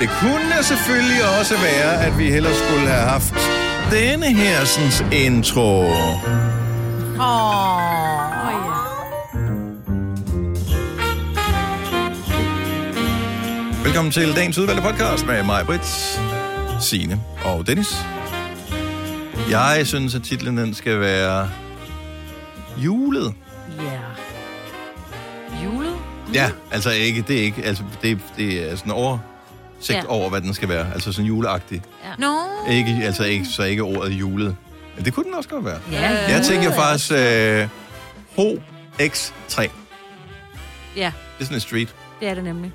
Det kunne selvfølgelig også være, at vi heller skulle have haft denne hersens intro. Åh, oh. Velkommen til dagens udvalgte podcast med mig, Brits, Sine og Dennis. Jeg synes, at titlen den skal være julet. Ja. Ja, altså ikke, det er ikke, altså det, det er sådan oversigt ja. Ja. over, hvad den skal være. Altså sådan juleagtig. Nå. Ikke, altså ikke, så ikke ordet julet. Men det kunne den også godt være. Ja, Jeg tænker faktisk øh, HX3. Det Ja, er sådan en street. det er det nemlig.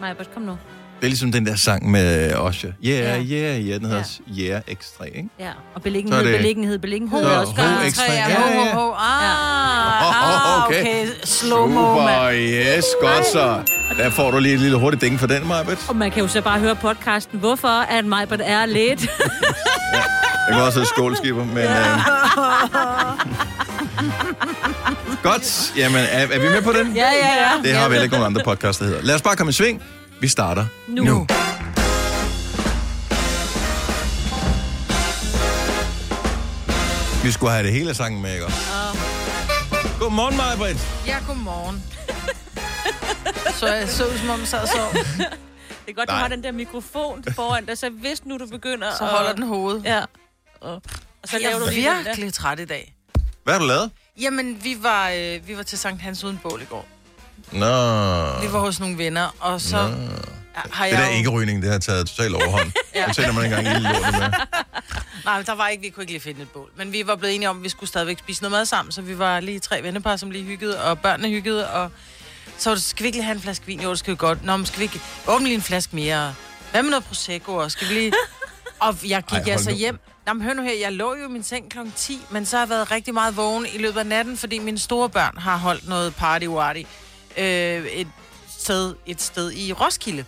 Majbert, kom nu. Det er ligesom den der sang med Osha. Yeah, Ja. yeah, yeah. Den hedder Ja. Yeah X3, ikke? Ja, og beliggenhed, det- beliggenhed, beliggenhed. Er også godt. HX3. Ja, Ja, ja. ho, ho, ho. Ah, okay. okay. Slow-mo, Super, mand. yes, godt så. Der får du lige et lille hurtigt ding for den, Marbet. Og man kan jo så bare høre podcasten, hvorfor at Majbert er lidt. Jeg kan også hedde skålskipper, men... Øh... Godt. Jamen, er, er vi med på den? Ja, ja, ja. Det har vi heller ikke nogen andre podcast, der hedder. Lad os bare komme i sving. Vi starter Nu. nu. Vi skulle have det hele sangen med, ikke? Godmorgen, Majbrit. Ja, godmorgen. Så jeg så ud, som om jeg sad og sov. Det er godt, du Nej. har den der mikrofon foran dig, så hvis nu du begynder Så at- holder den hovedet. Ja. Og, og så Jeg laver du lige den der. virkelig træt i dag. Hvad har du lavet? Jamen, vi var, øh, vi var til Sankt Hans uden bål i går. Nå. Vi var hos nogle venner, og så Nå. har Det jeg der jo- ikke-rygning, det har taget totalt overhånd. ja. Nu tænder man ikke engang lille lortet med. Nej, der var ikke, vi kunne ikke lige finde et bål. Men vi var blevet enige om, at vi skulle stadigvæk spise noget mad sammen, så vi var lige tre vennepar, som lige hyggede, og børnene hyggede, og så var det, skal vi ikke lige have en flaske vin? Jo, det skal vi godt. Nå, men skal vi ikke åbne lige en flaske mere? Hvad med noget Prosecco? Og skal vi lige... Og jeg gik Ej, altså nu. hjem. Jamen, hør nu her, jeg lå jo i min seng kl. 10, men så har jeg været rigtig meget vågen i løbet af natten, fordi mine store børn har holdt noget party warty øh, et, sted, et sted i Roskilde.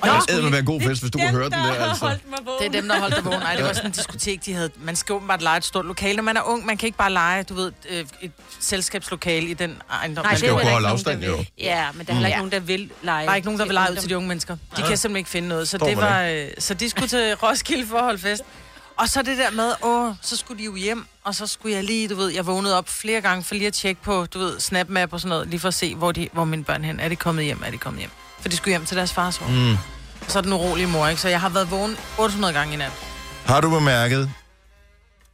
Og jeg Det må være en god fest, hvis du kunne høre den der, altså. holdt mig vågen. det er dem, der holdt dig vågen. Nej, det var sådan en diskotek, de havde. Man skal åbenbart lege et stort lokale. Når man er ung, man kan ikke bare lege, du ved, øh, et selskabslokale i den ejendom. Nej, man skal jo det er kunne holde ikke afstand, jo. Ja, men der er heller ikke Ja. nogen, der vil lege. Der er ikke nogen, der vil lege ud til de unge mennesker. De kan simpelthen ikke finde noget. Så, det var, øh, så de skulle til Roskilde for at holde fest. Og så det der med, åh, så skulle de jo hjem, og så skulle jeg lige, du ved, jeg vågnede op flere gange for lige at tjekke på, du ved, SnapMap og sådan noget, lige for at se, hvor, de, hvor mine børn hen. Er de kommet hjem? Er de kommet hjem? For de skulle hjem til deres fars hår. Mm. Og så er den urolige mor, ikke? Så jeg har været vågen 800 gange i nat. Har du bemærket,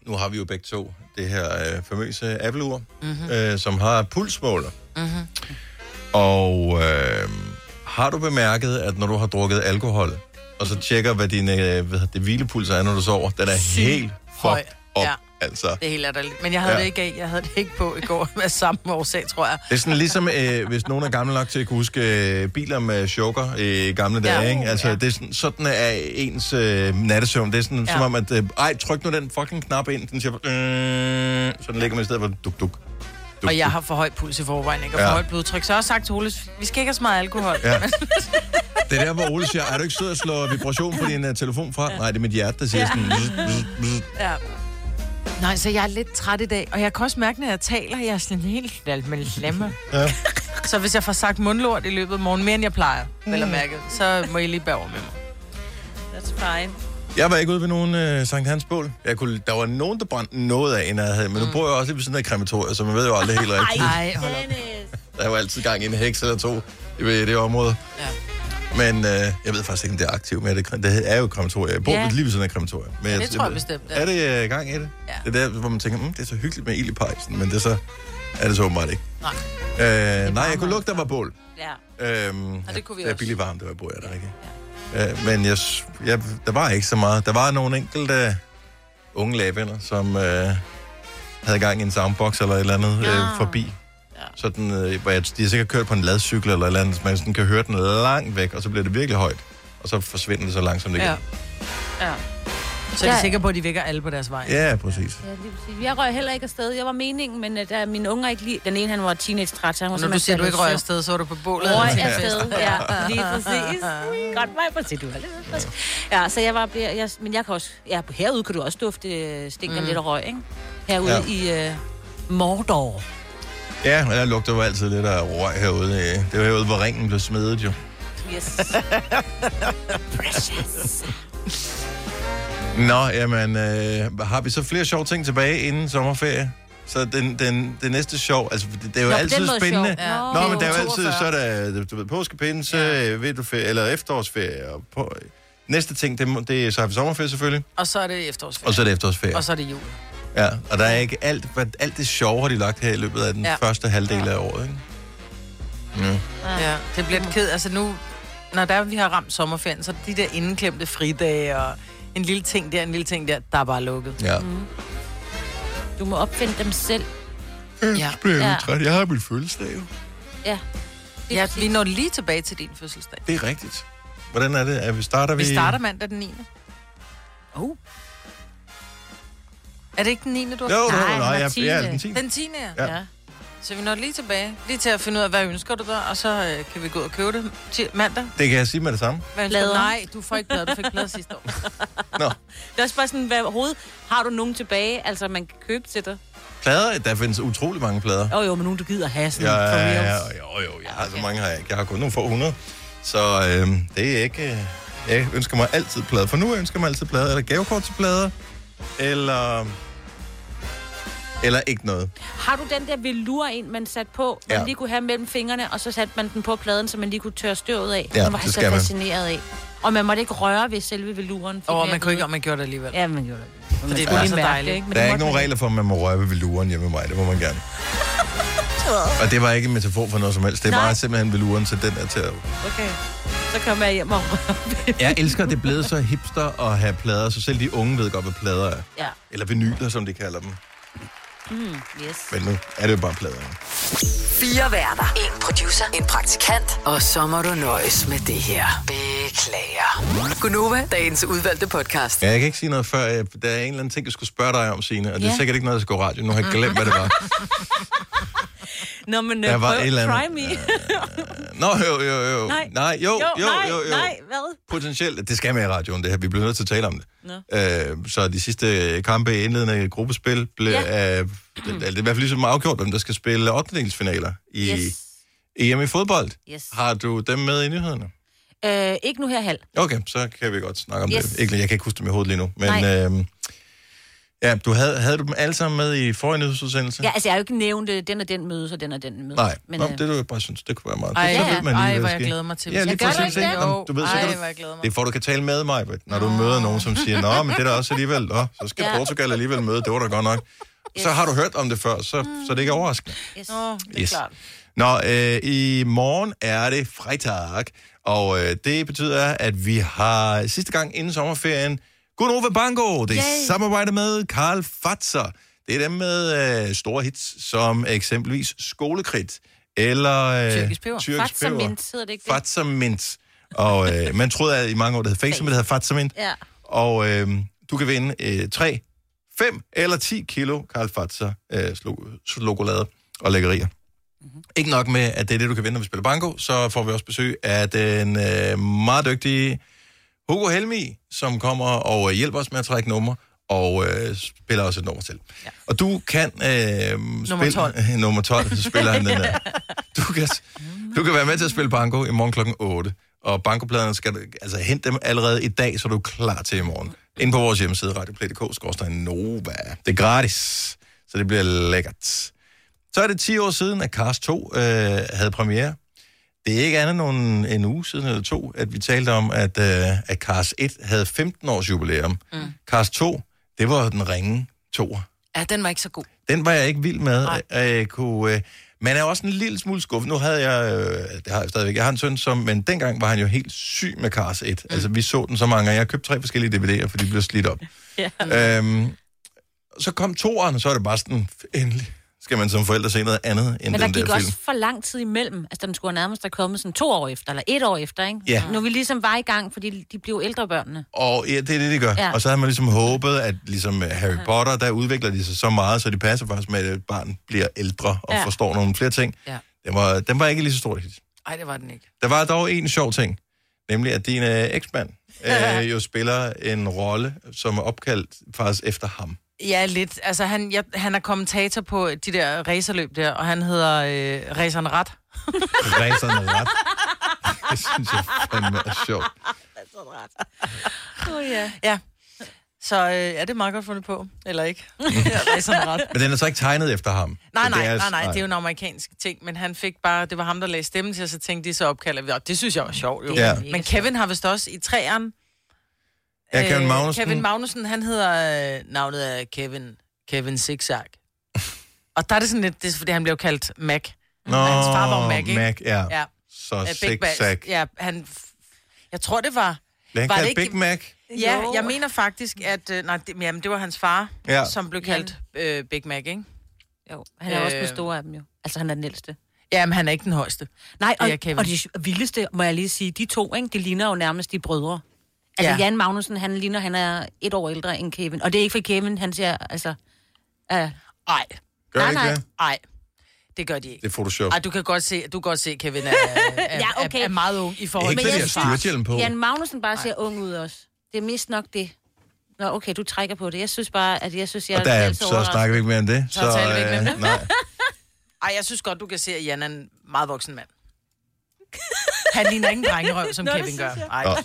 nu har vi jo begge to det her øh, famøse Apple-ur, mm-hmm. øh, som har pulsmåler. Mm-hmm. Og øh, har du bemærket, at når du har drukket alkohol, og så tjekker, hvad din øh, hvad det, hvilepuls er, når du sover, den er Sygt helt høj. fucked op. Ja. Altså. Det er helt. Men jeg havde Ja. det ikke af. Jeg havde det ikke på i går med samme årsag, tror jeg. Det er sådan ligesom, øh, hvis nogen er gamle nok til at kunne huske øh, biler med choker i gamle dage, Ja. ikke? Altså, Ja. det er sådan, sådan er ens øh, nattesøvn. Det er sådan. Ja. som om, at, øh, ej, tryk nu den fucking knap ind. Den siger, øh, så den ligger man i stedet for duk, duk. Duk Og jeg har for højt puls i forvejen, ikke? Og Ja. for højt blodtryk. Så jeg har sagt til Ole, vi skal ikke have så meget alkohol. Ja. Det er der, hvor Ole siger, er du ikke sød at slå vibration på din uh, telefon fra? Ja. Nej, det er mit hjerte, der siger sådan... bzz, bzz, bzz. ja. Nej, så jeg er lidt træt i dag, og jeg kan også mærke, når jeg taler, jeg er sådan helt alt med slemme. Ja. Så hvis jeg får sagt mundlort i løbet af morgen, mere end jeg plejer, mm. vel at mærke, så må I lige bære over med mig. That's fine. Jeg var ikke ude ved nogen uh, Sankt Hans bål. Jeg kunne, der var nogen, der brændte noget af, end jeg havde. Men nu bor jeg også lige ved siden af krematoriet, så man ved jo aldrig helt rigtigt. Nej, hold op. Der er jo altid gang i en heks eller to i det, det område. Ja. Men øh, jeg ved faktisk ikke, om det er aktivt med det. Det er jo krematoriet. Jeg bor Ja. ja. lige ved siden af krematoriet. Men det tror jeg bestemt, det er. Er det øh, gang i det? Ja. Det er der, hvor man tænker, mm, det er så hyggeligt med ild i pejsen, men det er så, er det så åbenbart ikke. Nej. Øh, nej, jeg kunne lugte, der var bål. Ja. Øhm, Og det kunne vi det er også. billigt varmt, det var bor jeg der ikke. Øh, men jeg, jeg, der var ikke så meget. Der var nogle enkelte unge lægevenner, som øh, havde gang i en soundbox eller et eller andet øh, Ja. forbi. Ja. Sådan, øh, hvor jeg, de har sikkert kørt på en ladcykel eller et eller andet, så man sådan kan høre den langt væk, og så bliver det virkelig højt. Og så forsvinder det så langsomt igen. Ja. Ja. Så er de Ja. sikre på, at de vækker alle på deres vej. Ja, ja præcis. Ja, lige præcis. Jeg røg heller ikke afsted. Jeg var meningen, men uh, da mine unger ikke lige... Den ene, han var teenage-træt, så han var når du siger, du ikke røg afsted, så var du på bålet. Røg en afsted, ja, lige præcis. Godt mig på til, du frisk. Ja, så jeg var... Jeg, men jeg kan også... Ja, herude kan du også dufte øh, stinker mm. lidt af røg, ikke? Herude Ja. ja. i uh, Mordor. Ja, men der lugter jo altid lidt af røg herude. øh. Det var herude, hvor ringen blev smedet jo. Yes. Precious. Nå, jamen, øh, har vi så flere sjove ting tilbage inden sommerferie? Så den, den, det næste sjov, altså det, det er jo Nå, på altid den måde spændende. sjov. Ja. Nå, Det er men jo der er jo altid, 42. så er der, du ved, påskepinse, ja. vinterferie, eller efterårsferie. Og på, næste ting, det, må- det er så har vi sommerferie selvfølgelig, Og så er det efterårsferie. og så er det efterårsferie. Og så er det jul. Ja, og der er ikke alt, hvad, alt det sjove har de lagt her i løbet af den ja. Ja. første halvdel af året, ikke? Ja. Ja, det bliver lidt ked. Altså nu, når der vi har ramt sommerferien, så de der indeklemte fridage og en lille ting der, en lille ting der, der er bare lukket. ja. Du må opfinde dem selv. Ja. bliver Ja. jeg træt. Jeg har min fødselsdag jo. Ja. Det Ja, vi når lige tilbage til din fødselsdag. Det er rigtigt. Hvordan er det? Er vi starter Vi starter mandag den 9. Oh. Er det ikke den 9. du har? Jo, Nej, nej, nej, var jeg, jeg er den 10. Den 10. Ja. Ja. Ja. Så vi når lige tilbage. Lige til at finde ud af, hvad ønsker du der, og så øh, kan vi gå og købe det til mandag. Det kan jeg sige med det samme. Hvad? Plader. Nej, du får ikke plader. Du fik plader sidste år. Nå, Det er også bare sådan, hvad overhovedet har du nogen tilbage, altså man kan købe til dig? plader, der findes utrolig mange plader. Jo, jo, men nogen, du gider have sådan Ja, for ja, reals. jo, jo, jeg har så okay. mange har jeg ikke. Jeg har kun nogle få hundrede. Så øh, det er ikke... Øh, jeg ønsker mig altid plader. For nu ønsker jeg mig altid plader. Eller gavekort til plader. Eller... Eller ikke noget. Har du den der velur ind, man satte på, man Ja. lige kunne have mellem fingrene, og så satte man den på pladen, så man lige kunne tørre støvet af? Ja, den var det jeg så skal man. fascineret af. Og man måtte ikke røre ved selve veluren. Åh, oh, man kunne ikke, om man gjorde det alligevel. Ja, man gjorde det. For det skulle var lige så dejligt. det, ikke? Men Der er det ikke nogen regler for, at man må røre ved veluren hjemme med mig. Det må man gerne. Og det var ikke en metafor for noget som helst. Det er Nej. bare simpelthen veluren, så den er til at... Okay. Så kommer jeg hjem og. Jeg elsker, at det er blevet så hipster at have plader, så selv de unge ved godt, hvad plader er. Ja. Eller vinyler, som de kalder dem. Mm, yes. Men nu er det jo bare plader. Fire værter. En producer. En praktikant. Og så må du nøjes med det her. Beklager. Gunova, dagens udvalgte podcast. Ja, jeg kan ikke sige noget før. jeg- Der er en eller anden ting, jeg skulle spørge dig om, Signe. Og det er Ja. sikkert ikke noget, der skal gå radio. Nu har jeg glemt, hvad det var. Nå, men Der uh, var prøv, et eller andet. try me. Nå, jo, jo, jo. Nej. Nej, jo, jo, jo, nej, jo, jo. nej, hvad? Potentielt, det skal med i radioen, det her. Vi bliver nødt til at tale om det. Nå. Øh, så de sidste kampe i indledende gruppespil blev... Ja. Øh, det, det er i hvert fald ligesom afgjort, hvem der skal spille 8. finaler i Yes. EM i fodbold. Yes. Har du dem med i nyhederne? Øh, ikke nu her halv. Okay, så kan vi godt snakke om Yes. det. Ikke, jeg kan ikke huske dem i hovedet lige nu. Men Nej. øh, ja, du havde, havde du dem alle sammen med i forrige nyhedsudsendelse? Ja, altså, jeg har jo ikke nævnt, øh, den og den møde, så den og den møde. Nej, men, Nå, øh, det du jeg bare synes, det kunne være meget. Ej, så ja. ved man Ej, hvad hvor jeg glæder mig til. Ja, lige du præcis. ikke? Nå, Du ved, så Ej, du, jeg glæder mig. det er for, du kan tale med mig, når du møder nogen, som siger, Nå, men det er da også alligevel, Nå, så skal Ja. Portugal alligevel møde, det var da godt nok. Så har du hørt om det før, så, så det er ikke overraskende. yes. Åh, det er Yes. klart. Nå, øh, i morgen er det fredag, og øh, det betyder, at vi har sidste gang inden sommerferien Gunova Bango. Det er Yay. samarbejde med Karl Fatser. Det er dem med øh, store hits, som eksempelvis Skolekridt, eller... Øh, Tyrkisk peber. Tyrkisk Fatser peber. mint, hedder det ikke det? Fatser mint. Og øh, man troede at i mange år, det hed Face, men det hedder Fatser mint. Ja. Og øh, du kan vinde øh, 3, 5 eller 10 kilo Karl Fatser øh, chokolade og lækkerier. Mm-hmm. Ikke nok med, at det er det, du kan vinde, når vi spiller banko, så får vi også besøg af den øh, meget dygtige Hugo Helmi, som kommer og øh, hjælper os med at trække numre, og øh, spiller også et nummer til. Ja. Og du kan... Øh, Nummer 12. Spille, nummer 12, så spiller han den der. Du kan, du kan være med til at spille banko i morgen klokken 8. Og bankopladerne skal altså hente dem allerede i dag, så er du klar til i morgen. Ind på vores hjemmeside, radioplay.dk, Nova. Det er gratis, så det bliver lækkert. Så er det 10 år siden, at Cars 2 øh, havde premiere. Det er ikke andet end en uge siden eller to, at vi talte om, at, øh, at Cars 1 havde 15 års jubilæum. Mm. Cars 2, det var den ringe toer. Ja, den var ikke så god. Den var jeg ikke vild med. Jeg kunne, øh, man er også en lille smule skuffet. Nu havde jeg, øh, det har jeg stadigvæk, jeg har en søn, som, men dengang var han jo helt syg med Cars 1. Mm. Altså, vi så den så mange gange. Jeg har købt tre forskellige DVD'er, for de blev slidt op. Ja. Øhm, så kom toeren, og så er det bare sådan, endelig skal man som forældre se noget andet end Men der den gik der også film. for lang tid imellem. Altså, den skulle nærmest have kommet sådan to år efter, eller et år efter, ikke? Ja. Nu er vi ligesom var i gang, fordi de blev ældre børnene. Og ja, det er det, de gør. Ja. Og så havde man ligesom håbet, at ligesom øh, Harry Potter, der udvikler de sig så meget, så de passer faktisk med, at et barn bliver ældre og ja. Forstår nogle flere ting. Ja. Den var, den var ikke lige så stor hit. Nej, det var den ikke. Der var dog en sjov ting, nemlig at din øh, eksmand øh, jo spiller en rolle, som er opkaldt faktisk efter ham. Ja, lidt. Altså, han, jeg, han er kommentator på de der racerløb der, og han hedder øh, Raceren Ret. Ræserne ret. Det synes jeg fandme er sjovt. Oh, ja. Ja. Så øh, ja, det er meget godt fundet på. Eller ikke? ja, Raceren Ret. Men den er så ikke tegnet efter ham. Nej, nej, det er- nej, nej, det er jo en amerikansk ting, men han fik bare, det var ham, der lagde stemmen til, og så tænkte de så opkaldet, og det synes jeg var sjovt, jo. Ja. Men Kevin har vist også i træerne, Ja, Kevin Øh, Magnussen. Kevin Magnussen, han hedder, øh, navnet er Kevin, Kevin Zigzag. og der er det sådan lidt, det er, fordi han blev kaldt Mac. Nå, hans far var Mac, ikke? Mac, ja. Ja. Så Mac. zigzag. Ja, han, jeg tror, det var... Blev han Var det kaldt ikke- Big Mac? Ja, Jo. jeg mener faktisk, at... Øh, nej, det, jamen, det var hans far, Ja. som blev kaldt øh, Big Mac, ikke? Jo, han er øh... også den store af dem jo. Altså, han er den ældste. Jamen, han er ikke den højeste. Nej, og, Det og det vildeste, må jeg lige sige, de to, ikke, de ligner jo nærmest de brødre. Altså, Ja. ja. Jan Magnussen, han ligner, han er et år ældre end Kevin. Og det er ikke for Kevin, han siger, altså... Uh, Ej, Gør Nej, det ikke nej. det? ej. Det gør de ikke. Det er Photoshop. Ej, du kan godt se, du kan godt se Kevin er, er, Ja, okay. er, er meget ung i forhold Ikke Men fordi jeg synes- på. Jan Magnussen bare ser ung ud også. Det er mest nok det. Nå, okay, du trækker på det. Jeg synes bare, at jeg synes, jeg Og der er, så overrasket. snakker vi ikke mere om det. Så taler vi ikke mere om øh, det. nej. Ej, jeg synes godt, du kan se, at Jan er en meget voksen mand. Han ligner ikke en drengerøv, som Nå, det Kevin synes gør. jeg.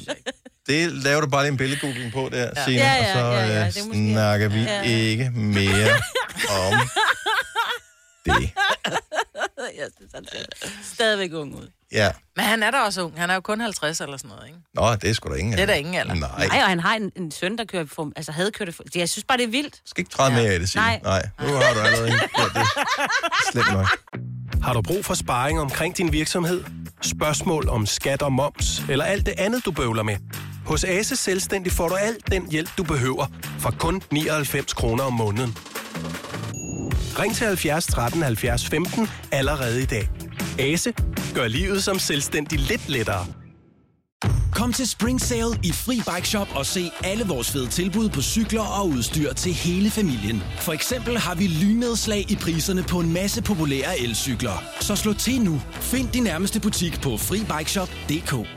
Det laver du bare lige en billedgoogling på der, ja. Signe, Ja, ja, og så ja, ja, øh, det er måske- snakker vi Ja. ikke mere om det. Jeg synes, han ser stadigvæk ung ud. Ja. Men han er da også ung. Han er jo kun 50 eller sådan noget, ikke? Nå, det er sgu da ingen Det er der ingen alder. Nej, Nej, og han har en, en søn, der kører for, altså havde kørt det for, Jeg synes bare, det er vildt. skal ikke træde mere af det, Signe. Nej. Nej. Nu har du allerede gjort det slemt nok. Har du brug for sparring omkring din virksomhed? Spørgsmål om skat og moms, eller alt det andet, du bøvler med? Hos Ase Selvstændig får du alt den hjælp, du behøver, for kun 99 kroner om måneden. Ring til 70 13 70 15 allerede i dag. Ase gør livet som selvstændig lidt lettere. Kom til Spring Sale i Fri Bike Shop og se alle vores fede tilbud på cykler og udstyr til hele familien. For eksempel har vi lynedslag i priserne på en masse populære elcykler. Så slå til nu. Find din nærmeste butik på FriBikeShop.dk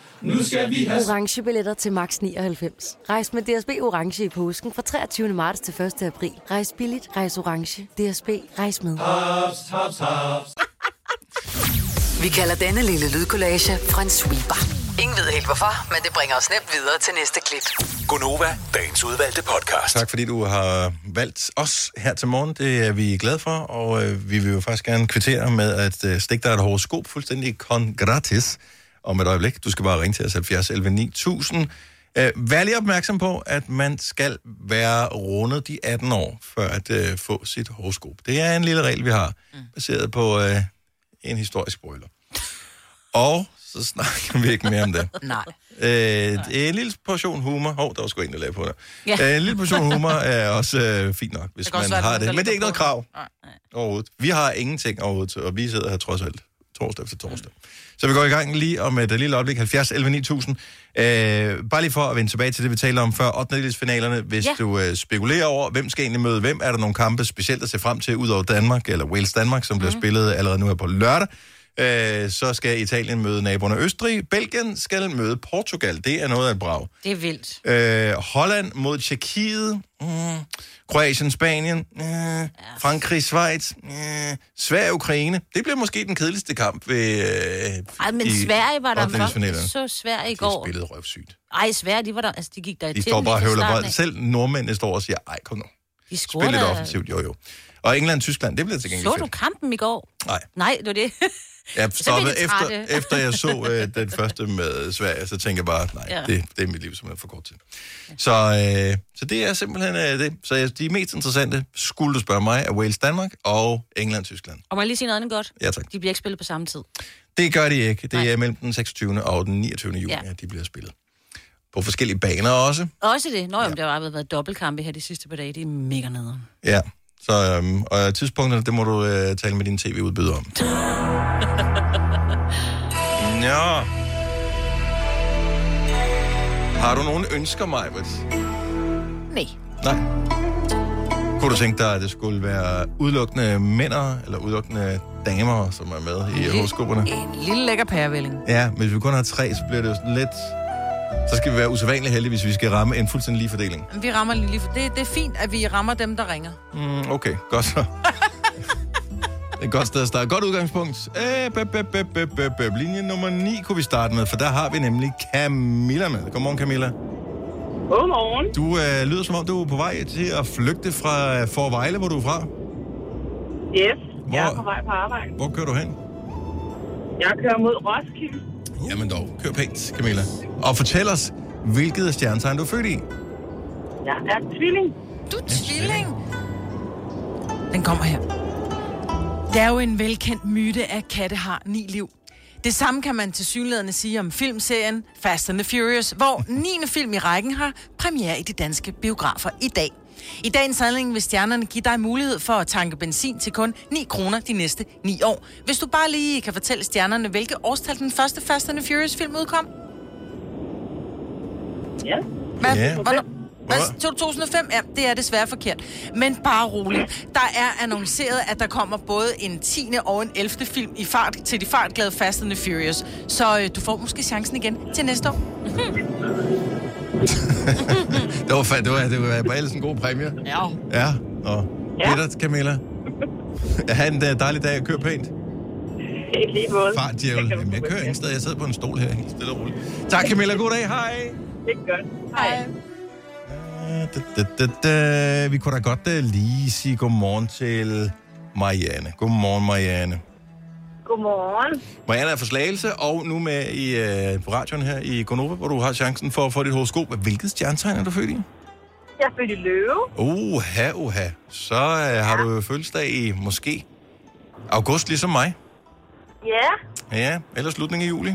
Nu skal vi have orange billetter til max 99. Rejs med DSB orange i påsken fra 23. marts til 1. april. Rejs billigt, rejs orange. DSB rejs med. haps, haps, haps. Vi kalder denne lille lydkollage en sweeper. Ingen ved helt hvorfor, men det bringer os nemt videre til næste klip. Gonova, dagens udvalgte podcast. Tak fordi du har valgt os her til morgen. Det er vi glade for, og øh, vi vil jo faktisk gerne kvittere med at øh, stikke dig et horoskop fuldstændig kon gratis om et øjeblik. Du skal bare ringe til os 70 11 9000. Øh, vær lige opmærksom på, at man skal være rundet de 18 år, for at øh, få sit horoskop. Det er en lille regel, vi har, baseret på øh, en historisk brøler. Og så snakker vi ikke mere om det. Nej. Øh, en lille portion humor. Hov, der var sgu en, der lagde på det. Ja. Øh, en lille portion humor er også øh, fint nok, hvis man være, har det. Men det er ikke noget krav. Nej. overhovedet. Vi har ingenting overhovedet, og vi sidder her trods alt torsdag efter torsdag. Så vi går i gang lige om et lille øjeblik, 70 11 9000. Øh, bare lige for at vende tilbage til det, vi talte om før, 8. finalerne. Hvis Ja. du øh, spekulerer over, hvem skal egentlig møde hvem, er der nogle kampe specielt at se frem til, ud over Danmark, eller Wales Danmark, som bliver spillet allerede nu her på lørdag. Øh, så skal Italien møde naboerne Østrig. Belgien skal møde Portugal. Det er noget af et brag. Det er vildt. Øh, Holland mod Tjekkiet. Mm. Kroatien, Spanien. Øh. Frankrig, Schweiz. Øh. Sverige, Ukraine. Det bliver måske den kedeligste kamp ved... Øh, Ej, men i Sverige var der ottendedelsfinalerne. så Sverige i De går. spillede røvsygt. Ej, Sverige, de var der, altså de gik der i De står bare og høvler. Selv nordmændene står og siger, ej, kom nu. De Spil scorede lidt der- offensivt, jo jo. Og England, Tyskland, det bliver til gengæld Så du kampen i går? Nej. Nej, det var det. Jeg stoppede de efter, efter jeg så øh, den første med Sverige, så tænker jeg bare, nej, ja. Ja. det, det er mit liv simpelthen for kort tid. Så, øh, så det er simpelthen øh, det. Så jeg, de mest interessante, skulle du spørge mig, er Wales Danmark og England Tyskland. Og må jeg lige sige noget andet godt? Ja, tak. De bliver ikke spillet på samme tid. Det gør de ikke. Det Nej. er mellem den 26. og den 29. juni, Ja. at de bliver spillet. På forskellige baner også. Også det. Nå, ja. der har været dobbeltkampe her de sidste par dage. Det er mega nederen. Ja. Så, øhm, og tidspunkterne, det må du øh, tale med din tv-udbyder om. ja. Har du nogen ønsker, Majbert? Nej. Nej. Kunne du tænke dig, at det skulle være udelukkende mænder, eller udelukkende damer, som er med i horoskoperne? En lille lækker pærevælling. Ja, men hvis vi kun har tre, så bliver det jo sådan lidt... Så skal vi være usædvanligt heldige, hvis vi skal ramme en fuldstændig lige fordeling. Vi rammer lige for det, det er fint, at vi rammer dem, der ringer. Mm, okay, godt så. Det er et godt sted at starte. Godt udgangspunkt. Øh, bøp, bøp, bøp, bøp. Linje nummer 9 kunne vi starte med, for der har vi nemlig Camilla med. Godmorgen, Camilla. Godmorgen. Du øh, lyder som om, du er på vej til at flygte fra øh, Forvejle, hvor du er fra. Yes, Hvor- jeg er på vej på arbejde. Hvor kører du hen? Jeg kører mod Roskilde. Jamen dog, kør pænt, Camilla. Og fortæl os, hvilket stjernetegn du er født i. Jeg er tvilling. Du er tvilling. Den kommer her. Det er jo en velkendt myte, at katte har ni liv. Det samme kan man til synligheden sige om filmserien Fast and the Furious, hvor 9. film i rækken har premiere i de danske biografer i dag. I dagens handling vil stjernerne give dig mulighed for at tanke benzin til kun 9 kroner de næste 9 år. Hvis du bare lige kan fortælle stjernerne, hvilke årstal den første Fast and the Furious film udkom. Ja. Hvad? Ja. Hvornår? Hvad? 2005? Ja, det er desværre forkert. Men bare rolig. Der er annonceret, at der kommer både en 10. og en 11. film i fart til de fartglade Fast and the Furious. Så øh, du får måske chancen igen til næste år. Det var, fa- det var, det var bare ellers en god præmie. Ja. Ja, og Ja. Peter, Camilla. Ha' en øh, dejlig dag og kør pænt. I lige måde. Fart, djævel. Jamen, jeg kører ikke. ingen sted. Jeg sidder på en stol her, helt stille og roligt. Tak, Camilla. God dag. Hej. Det er godt. Hej. Da, da, da, da. Vi kunne da godt uh, lige sige godmorgen til Marianne. Godmorgen, Marianne. Godmorgen. Marianne er fra Slagelse, og nu med i, uh, på radioen her i Gonova, hvor du har chancen for at få dit horoskop. Hvilket stjernetegn er du født i? Jeg er født i Løve. Uha, uha. Så uh, har du fødselsdag i måske august, ligesom mig. Ja. Ja, eller slutningen af juli.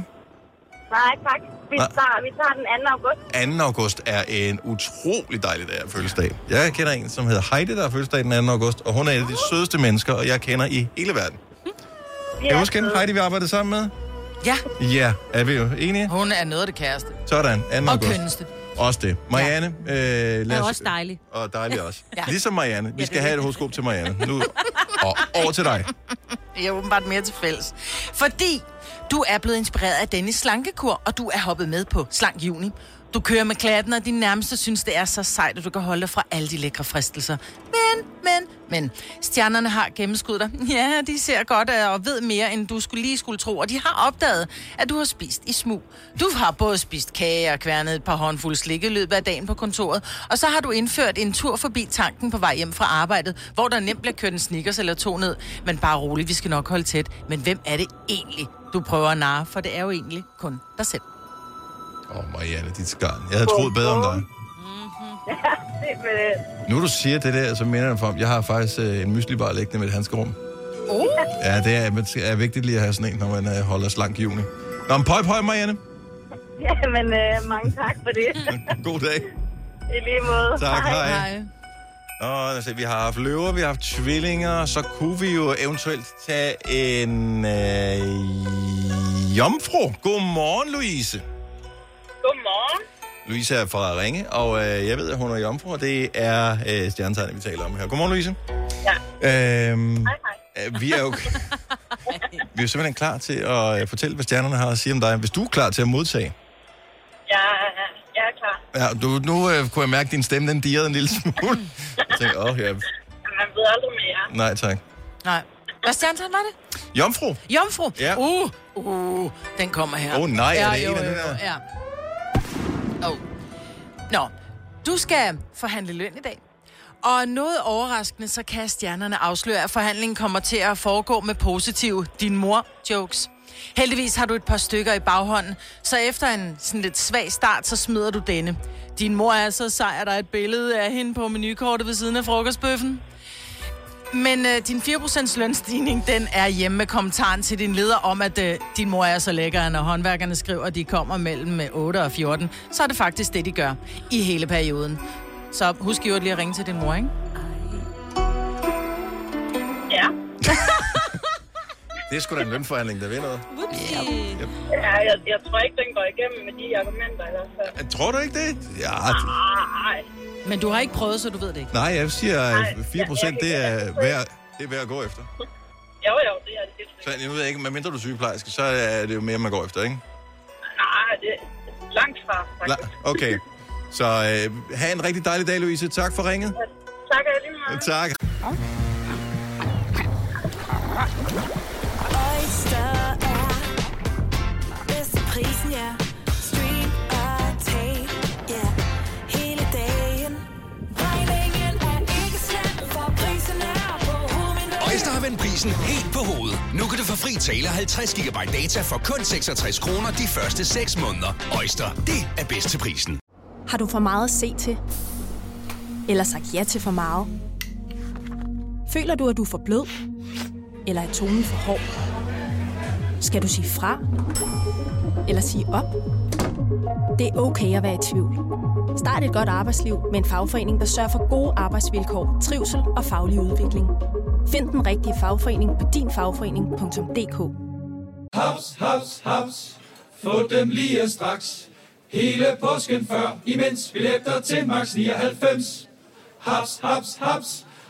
Nej, tak. Vi tager, vi tager den 2. august. 2. august er en utrolig dejlig dag at fødselsdag. Jeg kender en, som hedder Heidi, der har fødselsdag den 2. august, og hun er en af de sødeste mennesker, og jeg kender i hele verden. Kan du huske hende, Heidi, vi arbejdede sammen med? Ja, Ja, er vi jo enige? hun er noget af det kæreste. Sådan, 2. Og august. kønneste. Også det. Marianne, øh, lad Er os... også dejlig. Og dejlig også. Ja. Ligesom Marianne. Vi Ja, skal er have et horoskop til Marianne. Nu, og over til dig. Jeg er åbenbart mere til fælles. Fordi du er blevet inspireret af Dennis slankekur, og du er hoppet med på Slank Juni. Du kører med klatten, og din nærmeste synes, det er så sejt, at du kan holde dig fra alle de lækre fristelser. Men, men, men. Stjernerne har gennemskuddet dig. Ja, de ser godt øh, og ved mere, end du skulle lige skulle tro. Og de har opdaget, at du har spist i smug. Du har både spist kage og kværnet et par håndfulde slik i løbet af dagen på kontoret. Og så har du indført en tur forbi tanken på vej hjem fra arbejdet, hvor der nemt bliver kørt en sneakers eller to ned. Men bare roligt, vi skal nok holde tæt. Men hvem er det egentlig, du prøver at narre? For det er jo egentlig kun dig selv. Åh, oh, Marianne, dit skarn. Jeg havde troet bedre om dig. Det er med, Nu du siger det der, så minder jeg mig om, jeg har faktisk øh, en myslibar liggende med et handskerum. Oh. Ja, det er, men det er vigtigt lige at have sådan en, når man øh, holder slank i juni. Nå, men pøj, pøj, Marianne. ja, men øh, mange tak for det. God dag. I lige måde. Tak, hej. Hej. Og altså, vi har haft løver, vi har haft tvillinger, så kunne vi jo eventuelt tage en øh, jomfru. Godmorgen, Louise. Godmorgen. Louise er fra Ringe, og øh, jeg ved, at hun er jomfru, og det er øh, stjernetegnet, vi taler om her. Godmorgen, Louise. Ja. Øhm, Hej, hej. øh, vi er jo vi er simpelthen klar til at øh, fortælle, hvad stjernerne har at sige om dig. Hvis du er klar til at modtage. Jeg, jeg er klar. Ja, du, nu øh, kunne jeg mærke, at din stemme den dirrede en lille smule. Jeg tænkte, åh, ja, Man ved aldrig mere. nej tak. Nej. Hvad stjernetegn var det? Jomfru. Jomfru. Ja. Uh, uh, den kommer her. Åh, oh, nej, er det jo, en af jo, dem der? Ja. Oh. Nå, du skal forhandle løn i dag. Og noget overraskende, så kan stjernerne afsløre, at forhandlingen kommer til at foregå med positive din mor-jokes. Heldigvis har du et par stykker i baghånden, så efter en sådan lidt svag start, så smider du denne. Din mor er så sej, at der er et billede af hende på menukortet ved siden af frokostbøffen. Men øh, din 4% lønstigning, den er hjemme med kommentaren til din leder om, at øh, din mor er så lækker, når håndværkerne skriver, at de kommer mellem øh, 8 og 14. Så er det faktisk det, de gør i hele perioden. Så husk jo lige at ringe til din mor, ikke? Ja. det er sgu da en lønforhandling, der ved noget. Ja, yep. ja jeg, jeg tror ikke, den går igennem med de argumenter i. Tror du ikke det? Ja. Ah, Nej, men du har ikke prøvet, så du ved det ikke. nej, jeg siger, at 4 procent, det er værd, det er værd at gå efter. Jo, jo, det er det. Så jeg ved ikke, medmindre du er sygeplejerske, så er det jo mere, man går efter, ikke? Nej, det er langt fra, faktisk. La- okay. Så øh, have en rigtig dejlig dag, Louise. Tak for ringet. Tak, lige meget. Tak. Oyster prisen helt på hovedet. Nu kan du få fri tale 50 GB data for kun 66 kroner de første 6 måneder. Øjster, det er bedst til prisen. Har du for meget at se til? Eller sagt ja til for meget? Føler du, at du er for blød? Eller er tonen for hård? Skal du sige fra? Eller sige op? Det er okay at være i tvivl. Start et godt arbejdsliv med en fagforening, der sørger for gode arbejdsvilkår, trivsel og faglig udvikling. Find den rigtige fagforening på dinfagforening.dk Haps, haps, haps. Få dem lige straks. Hele påsken før, imens billetter til max 99. Haps, haps, haps.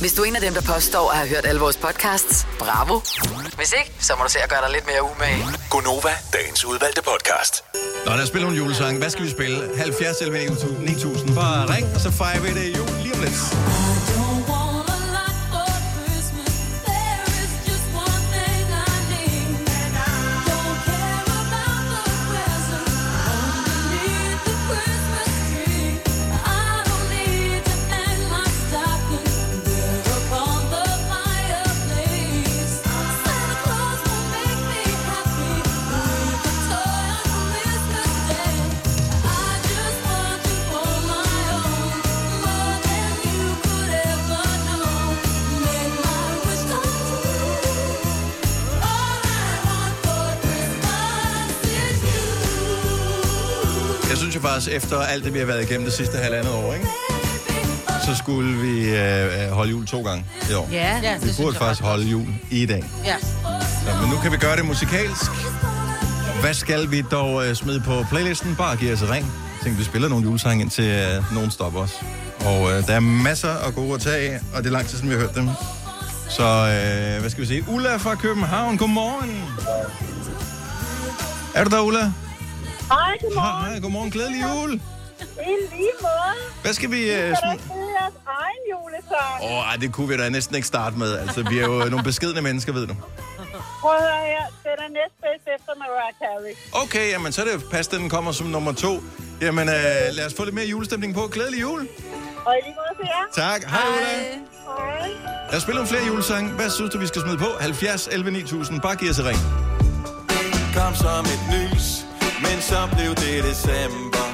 Hvis du er en af dem, der påstår at have hørt alle vores podcasts, bravo. Hvis ikke, så må du se at gøre dig lidt mere umage. Gonova, dagens udvalgte podcast. Nå, lad os spille nogle julesang. Hvad skal vi spille? 70 11 9000. Bare ring, og så fejrer vi det jul lige om lidt. Efter alt det, vi har været igennem det sidste halvandet år, ikke? så skulle vi øh, øh, holde jul to gange i år. Ja, ja, det vi burde faktisk holde jul i dag. Ja. Så, men nu kan vi gøre det musikalsk. Hvad skal vi dog øh, smide på playlisten? Bare giv os et ring. Tænkte, vi spiller nogle julesange, indtil øh, nogen stopper os. Og øh, der er masser af gode at tage af, og det er lang tid siden, vi har hørt dem. Så øh, hvad skal vi se? Ulla fra København, godmorgen. Er du der, Ulla? Hej, godmorgen. Hej, godmorgen. Glædelig jul. I lige måde. Hvad skal vi... I Øh, kan da spille jeres egen julesang. Åh, ej, det kunne vi da næsten ikke starte med. Altså, vi er jo nogle beskedne mennesker, ved du. Prøv at høre her. Den er næstbedst efter Mariah Carey. Okay, jamen, så er det pas, den kommer som nummer to. Jamen, øh, lad os få lidt mere julestemning på. Glædelig jul. Og i lige måde til jer. Tak. Hej, Ulla. Hej. Lad os spille nogle flere julesange. Hvad synes du, vi skal smide på? 70 11 9000. Bare giv os et ring. kom som et nys, men så blev det december.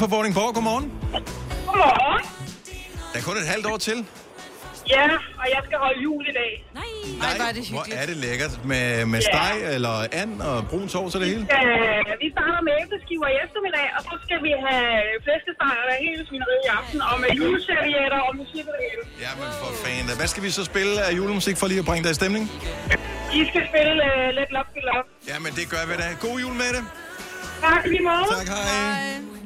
Fra Vordingborg, godmorgen. Godmorgen. Der er kun et halvt år til. Ja, og jeg skal holde jul i dag. Nej. Nej, hvor er det Hvor er det lækkert. Med, med Ja. steg eller and og brun sovs og det hele? Vi starter med æbleskiver i eftermiddag, og så skal vi have flæskesteg og hele svineriet i aften, og med juleservietter og musik og det hele. Jamen for fanden. Hvad skal vi så spille af julemusik for lige at bringe dig i stemning? I skal spille uh, Let Love Be Love. Jamen det gør vi da. God jul med det. Tak lige måde. Tak, hej. Hej.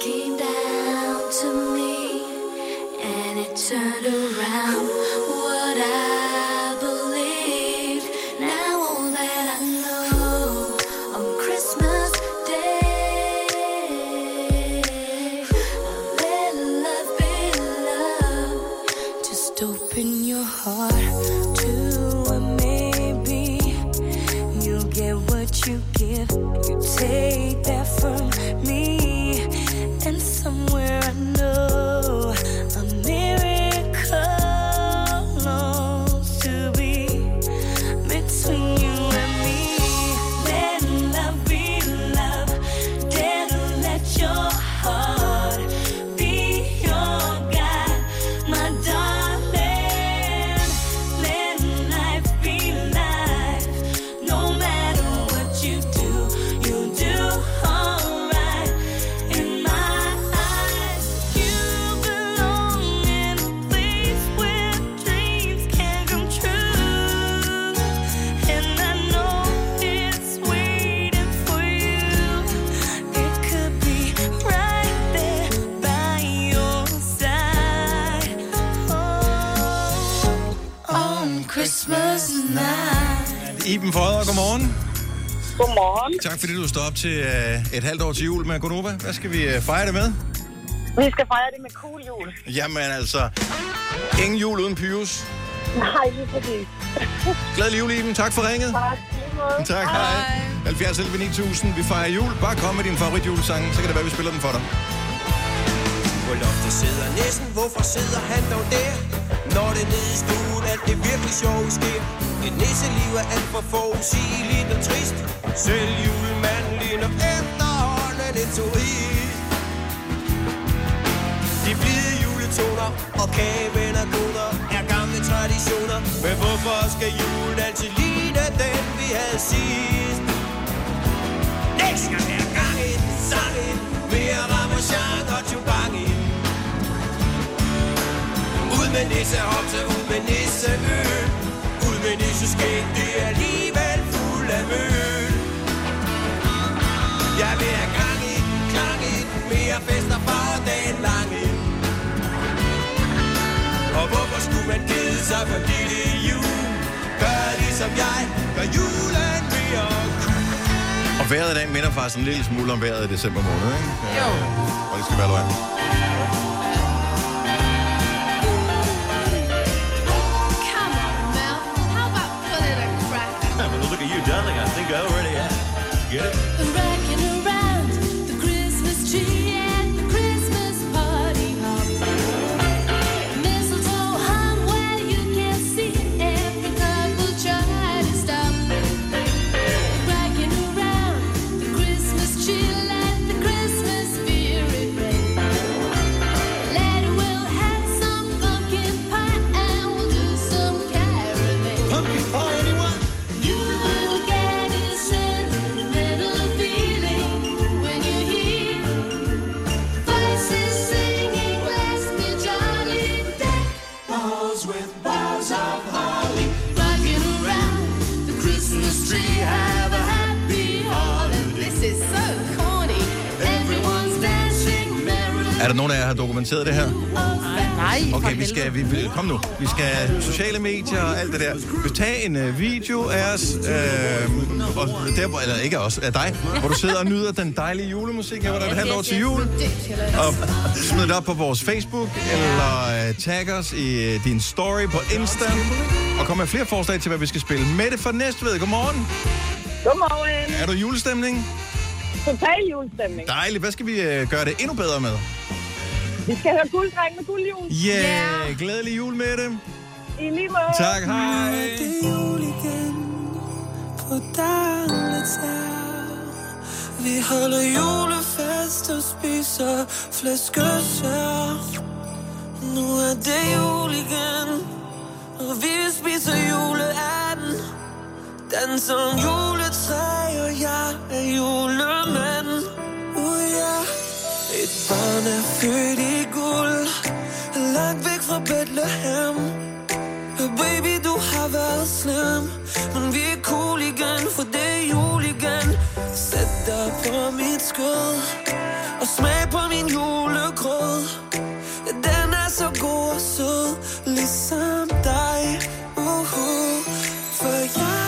Came down to me and it turned around. What I fordi du står op til øh, et halvt år til jul med Gonova. Hvad skal vi øh, fejre det med? Vi skal fejre det med cool jul. Jamen altså, ingen jul uden Pyrus. Nej, lige præcis. Glædelig jul, Iben. Tak for ringet. Tak. Tak, hej. 70 11 9000. Vi fejrer jul. Bare kom med din favoritjulesang, så kan det være, vi spiller den for dig. På loftet sidder næsten, hvorfor sidder han dog der? Når det nede i stuen, alt det virkelig sjove sker. Et nisseliv er alt for forudsigeligt og trist. Selv julemanden ligner efterhånden en turist. De blide juletoner og kageven og koder er gamle traditioner. Men hvorfor skal julen altid ligne den, vi havde sidst? Næste gang er gang i den, sang i den, mere ramachan og tjubang i den. Ud med nissehopse, ud med nisse, øl nisseskæg, det er alligevel fuld af møl Jeg vil have gang i den, klang i den Mere fester for dagen lang i den. Og hvorfor skulle man kede sig, fordi det er jul Gør ligesom jeg, gør julen mere cool Og vejret i dag minder faktisk en lille smule om vejret i december måned, ikke? Jo. Og det skal være løgn. Darling, I think I already have Get it? Der nogen af jer, der har dokumenteret det her? Nej, for Okay, vi skal, vi, vi- kom nu. Vi skal sociale medier og alt det der. Vi tage en uh, video af os, øh, og der, hvor- eller ikke af os, af dig, hvor du sidder og nyder den dejlige julemusik. Her var der et halvt år til jul. Og smid det op på vores Facebook, eller uh, tag os i uh, din story på Insta. Og kom med flere forslag til, hvad vi skal spille. Mette fra Næstved, godmorgen. Godmorgen. Er du i julestemning? Total julestemning. Dejligt. Hvad skal vi uh, gøre det endnu bedre med? Vi skal høre gulddreng med guldjul. Yeah, glædelig jul med det. I lige måde. Tak, hej. Det er jul igen på Daletær. Vi holder julefest og spiser flæskesær. Nu er det jul igen Og vi spiser juleanden Danser om juletræ Og jeg er julemand uh, yeah. Et barn er født i guld. Langt væk fra Bethlehem. Baby, du har været slem. Men vi er cool igen For det er jul igen. Sæt dig på mit skød. Og smag på min julegrød. Den er så god og sød Ligesom dig. Uh-huh. For jeg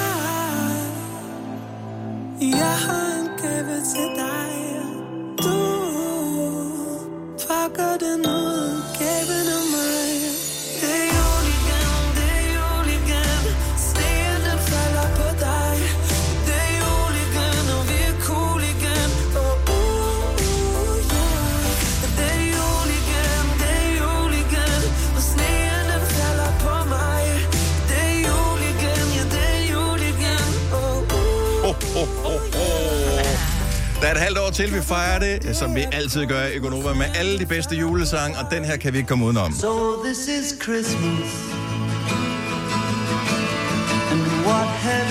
Jeg har en gave til dig. Du pakker den ud Der er et halvt år til, vi fejrer det, som vi altid gør i Gonova, med alle de bedste julesange, og den her kan vi ikke komme udenom. So this is Christmas. And what have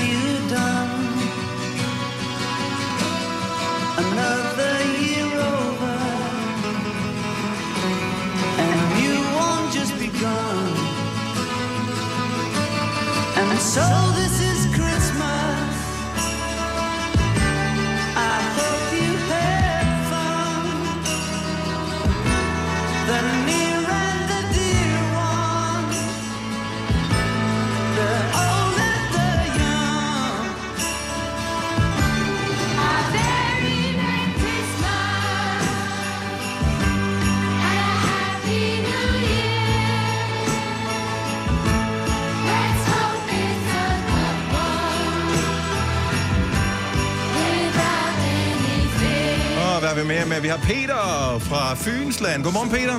mere med? Vi har Peter fra Fynsland. Godmorgen, Peter.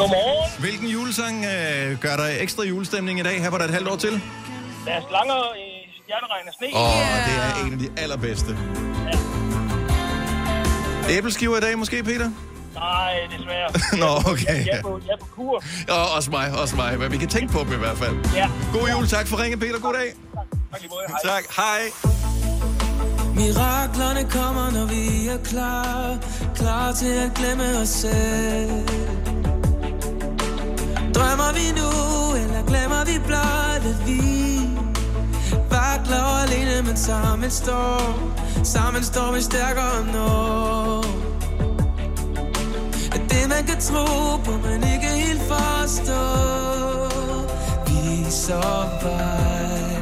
Godmorgen. Hvilken julesang øh, gør dig ekstra julestemning i dag? Her var der et halvt år til. Der er slanger i stjerneregn og sne. Åh, oh, det er en af de allerbedste. Æbleskiver i dag måske, Peter? Nej, desværre. Nå, okay. Jeg, jeg, er på, jeg er på kur. Og også mig, også mig. Men vi kan tænke på dem i hvert fald. Ja. God jul, tak for ringe, Peter. God dag. Tak. Hej. Tak, hej. Miraklerne kommer, når vi er klar. Klar til at glemme os selv. Drømmer vi nu, eller glemmer vi blot, at vi? Vakler alene, men sammen står. Sammen står vi stærkere nu At det man kan tro på, men ikke helt forstå. Så vej.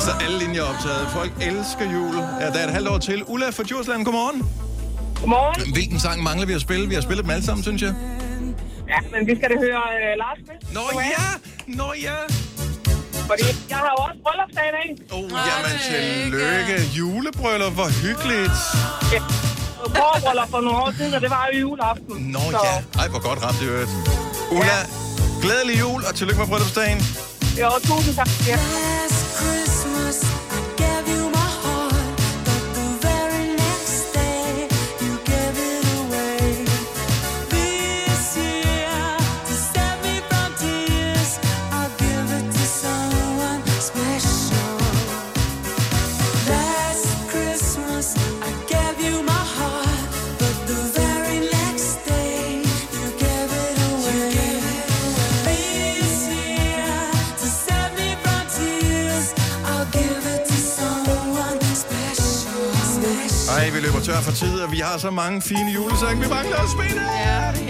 Og ved du hvad, så alle linjer optaget. Folk elsker jul. Ja, der er et halvt år til. Ulla fra Djursland, godmorgen. Godmorgen. Hvilken sang mangler vi at spille? Vi har spillet dem alle sammen, synes jeg. Ja, men vi skal da høre uh, Lars med. Nå ja, nå ja. Fordi jeg har jo også bryllupsdag i dag. Oh, jamen, tillykke. Julebryllup, hvor hyggeligt. Ja. Borbryllup for nogle år siden, og det var jo juleaften. Nå ja. Ej, hvor godt ramt det i øvrigt. Ulla, glædelig jul, og tillykke med bryllupsdagen. Jo, tusind tak. Ja. Tør for tid, og vi har så mange fine julesange, vi mangler at spille. Ja, det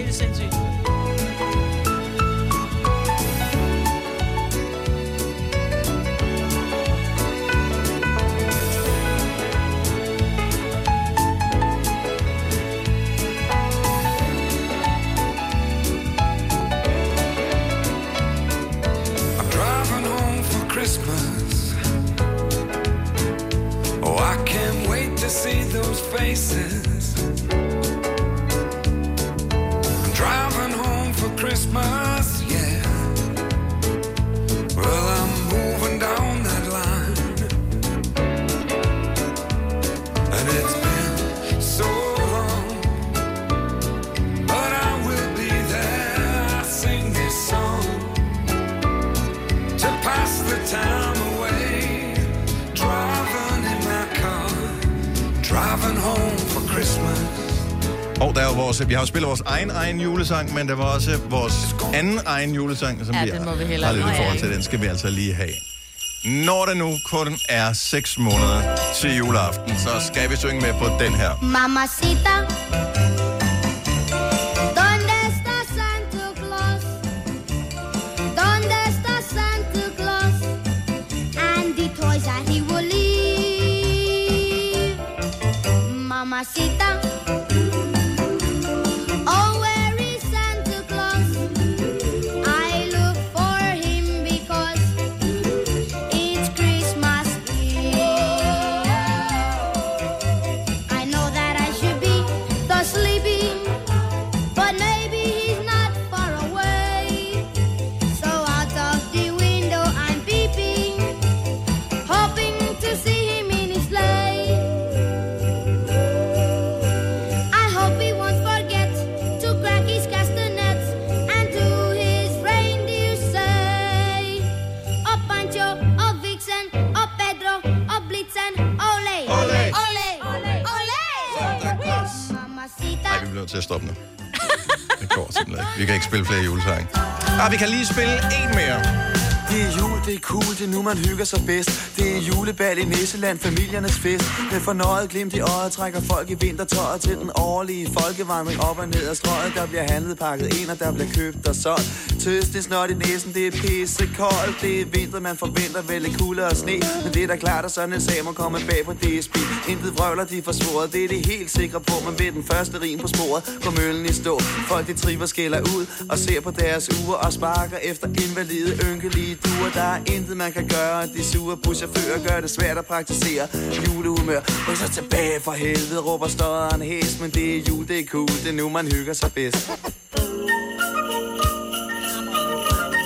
vi har jo spillet vores egen egen julesang, men der var også vores anden egen julesang, som Ja, vi, den må vi har hellere lidt i forhold til. Den skal vi altså lige have. Når det nu kun er 6 måneder til juleaften, så skal vi synge med på den her. Mamacita, ¿dónde flere julesange. Ah, vi kan lige spille en mere. Det er jul, det er cool, det er nu man hygger sig bedst Det er julebal i Nisseland, familiernes fest Med fornøjet glimt i øjet trækker folk i vintertøjet Til den årlige folkevandring op og ned ad strøget Der bliver handlet pakket ind, og der bliver købt og solgt Tøs, det er snot i næsen, det er pisse koldt Det er vinter, man forventer vel lidt kulde og sne. Men det er da klart, at sådan en sag må komme bag på DSB Intet vrøvler, de er forsvoret, det er det helt sikre på Men ved den første rim på sporet, går møllen i stå. Folk de triver skælder ud og ser på deres uger Og sparker efter invalide, ynkelige duer. Der er intet man kan gøre, de sure buschauffører gør det svært at praktisere Julehumør, ryk så tilbage for helvede, råber støderen hæs. Men det er jul, det er cool, det er nu man hygger sig bedst.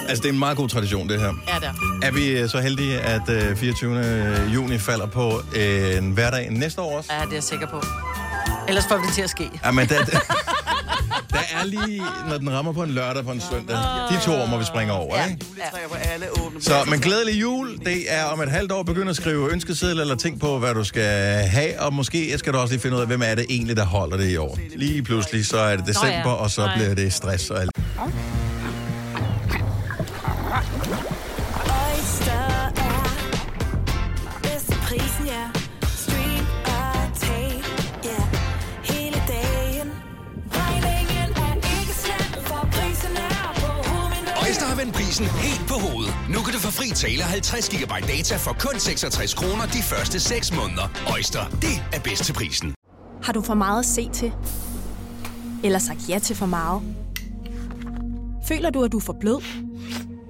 Altså, det er en meget god tradition, det her. Ja, der. Er vi øh, så heldige, at øh, 24. juni falder på øh, en hverdag næste år også? Ja, det er jeg sikker på. Ellers får vi det til at ske. Ja, men der, der, der er lige, når den rammer på en lørdag på en søndag. De to år må vi springe over, Ja. ikke? Så, men glædelig jul. Det er om et halvt år begynde at skrive ønskeseddel eller tænk på, hvad du skal have. Og måske skal du også lige finde ud af, hvem er det egentlig, der holder det i år. Lige pludselig, så er det december, og så bliver det stress og alt. Oyster er bedst til prisen, ja. Stream og tag, ja. Hele dagen. Regningen er ikke slem, for prisen er på hovedet. Øjster har vendt prisen helt på hovedet. Nu kan du få fri tale 50 GB data for kun 66 kroner de første 6 måneder. Øjster, det er bedst til prisen. Har du for meget at se til? Eller sagt ja til for meget? Føler du, at du er for blød?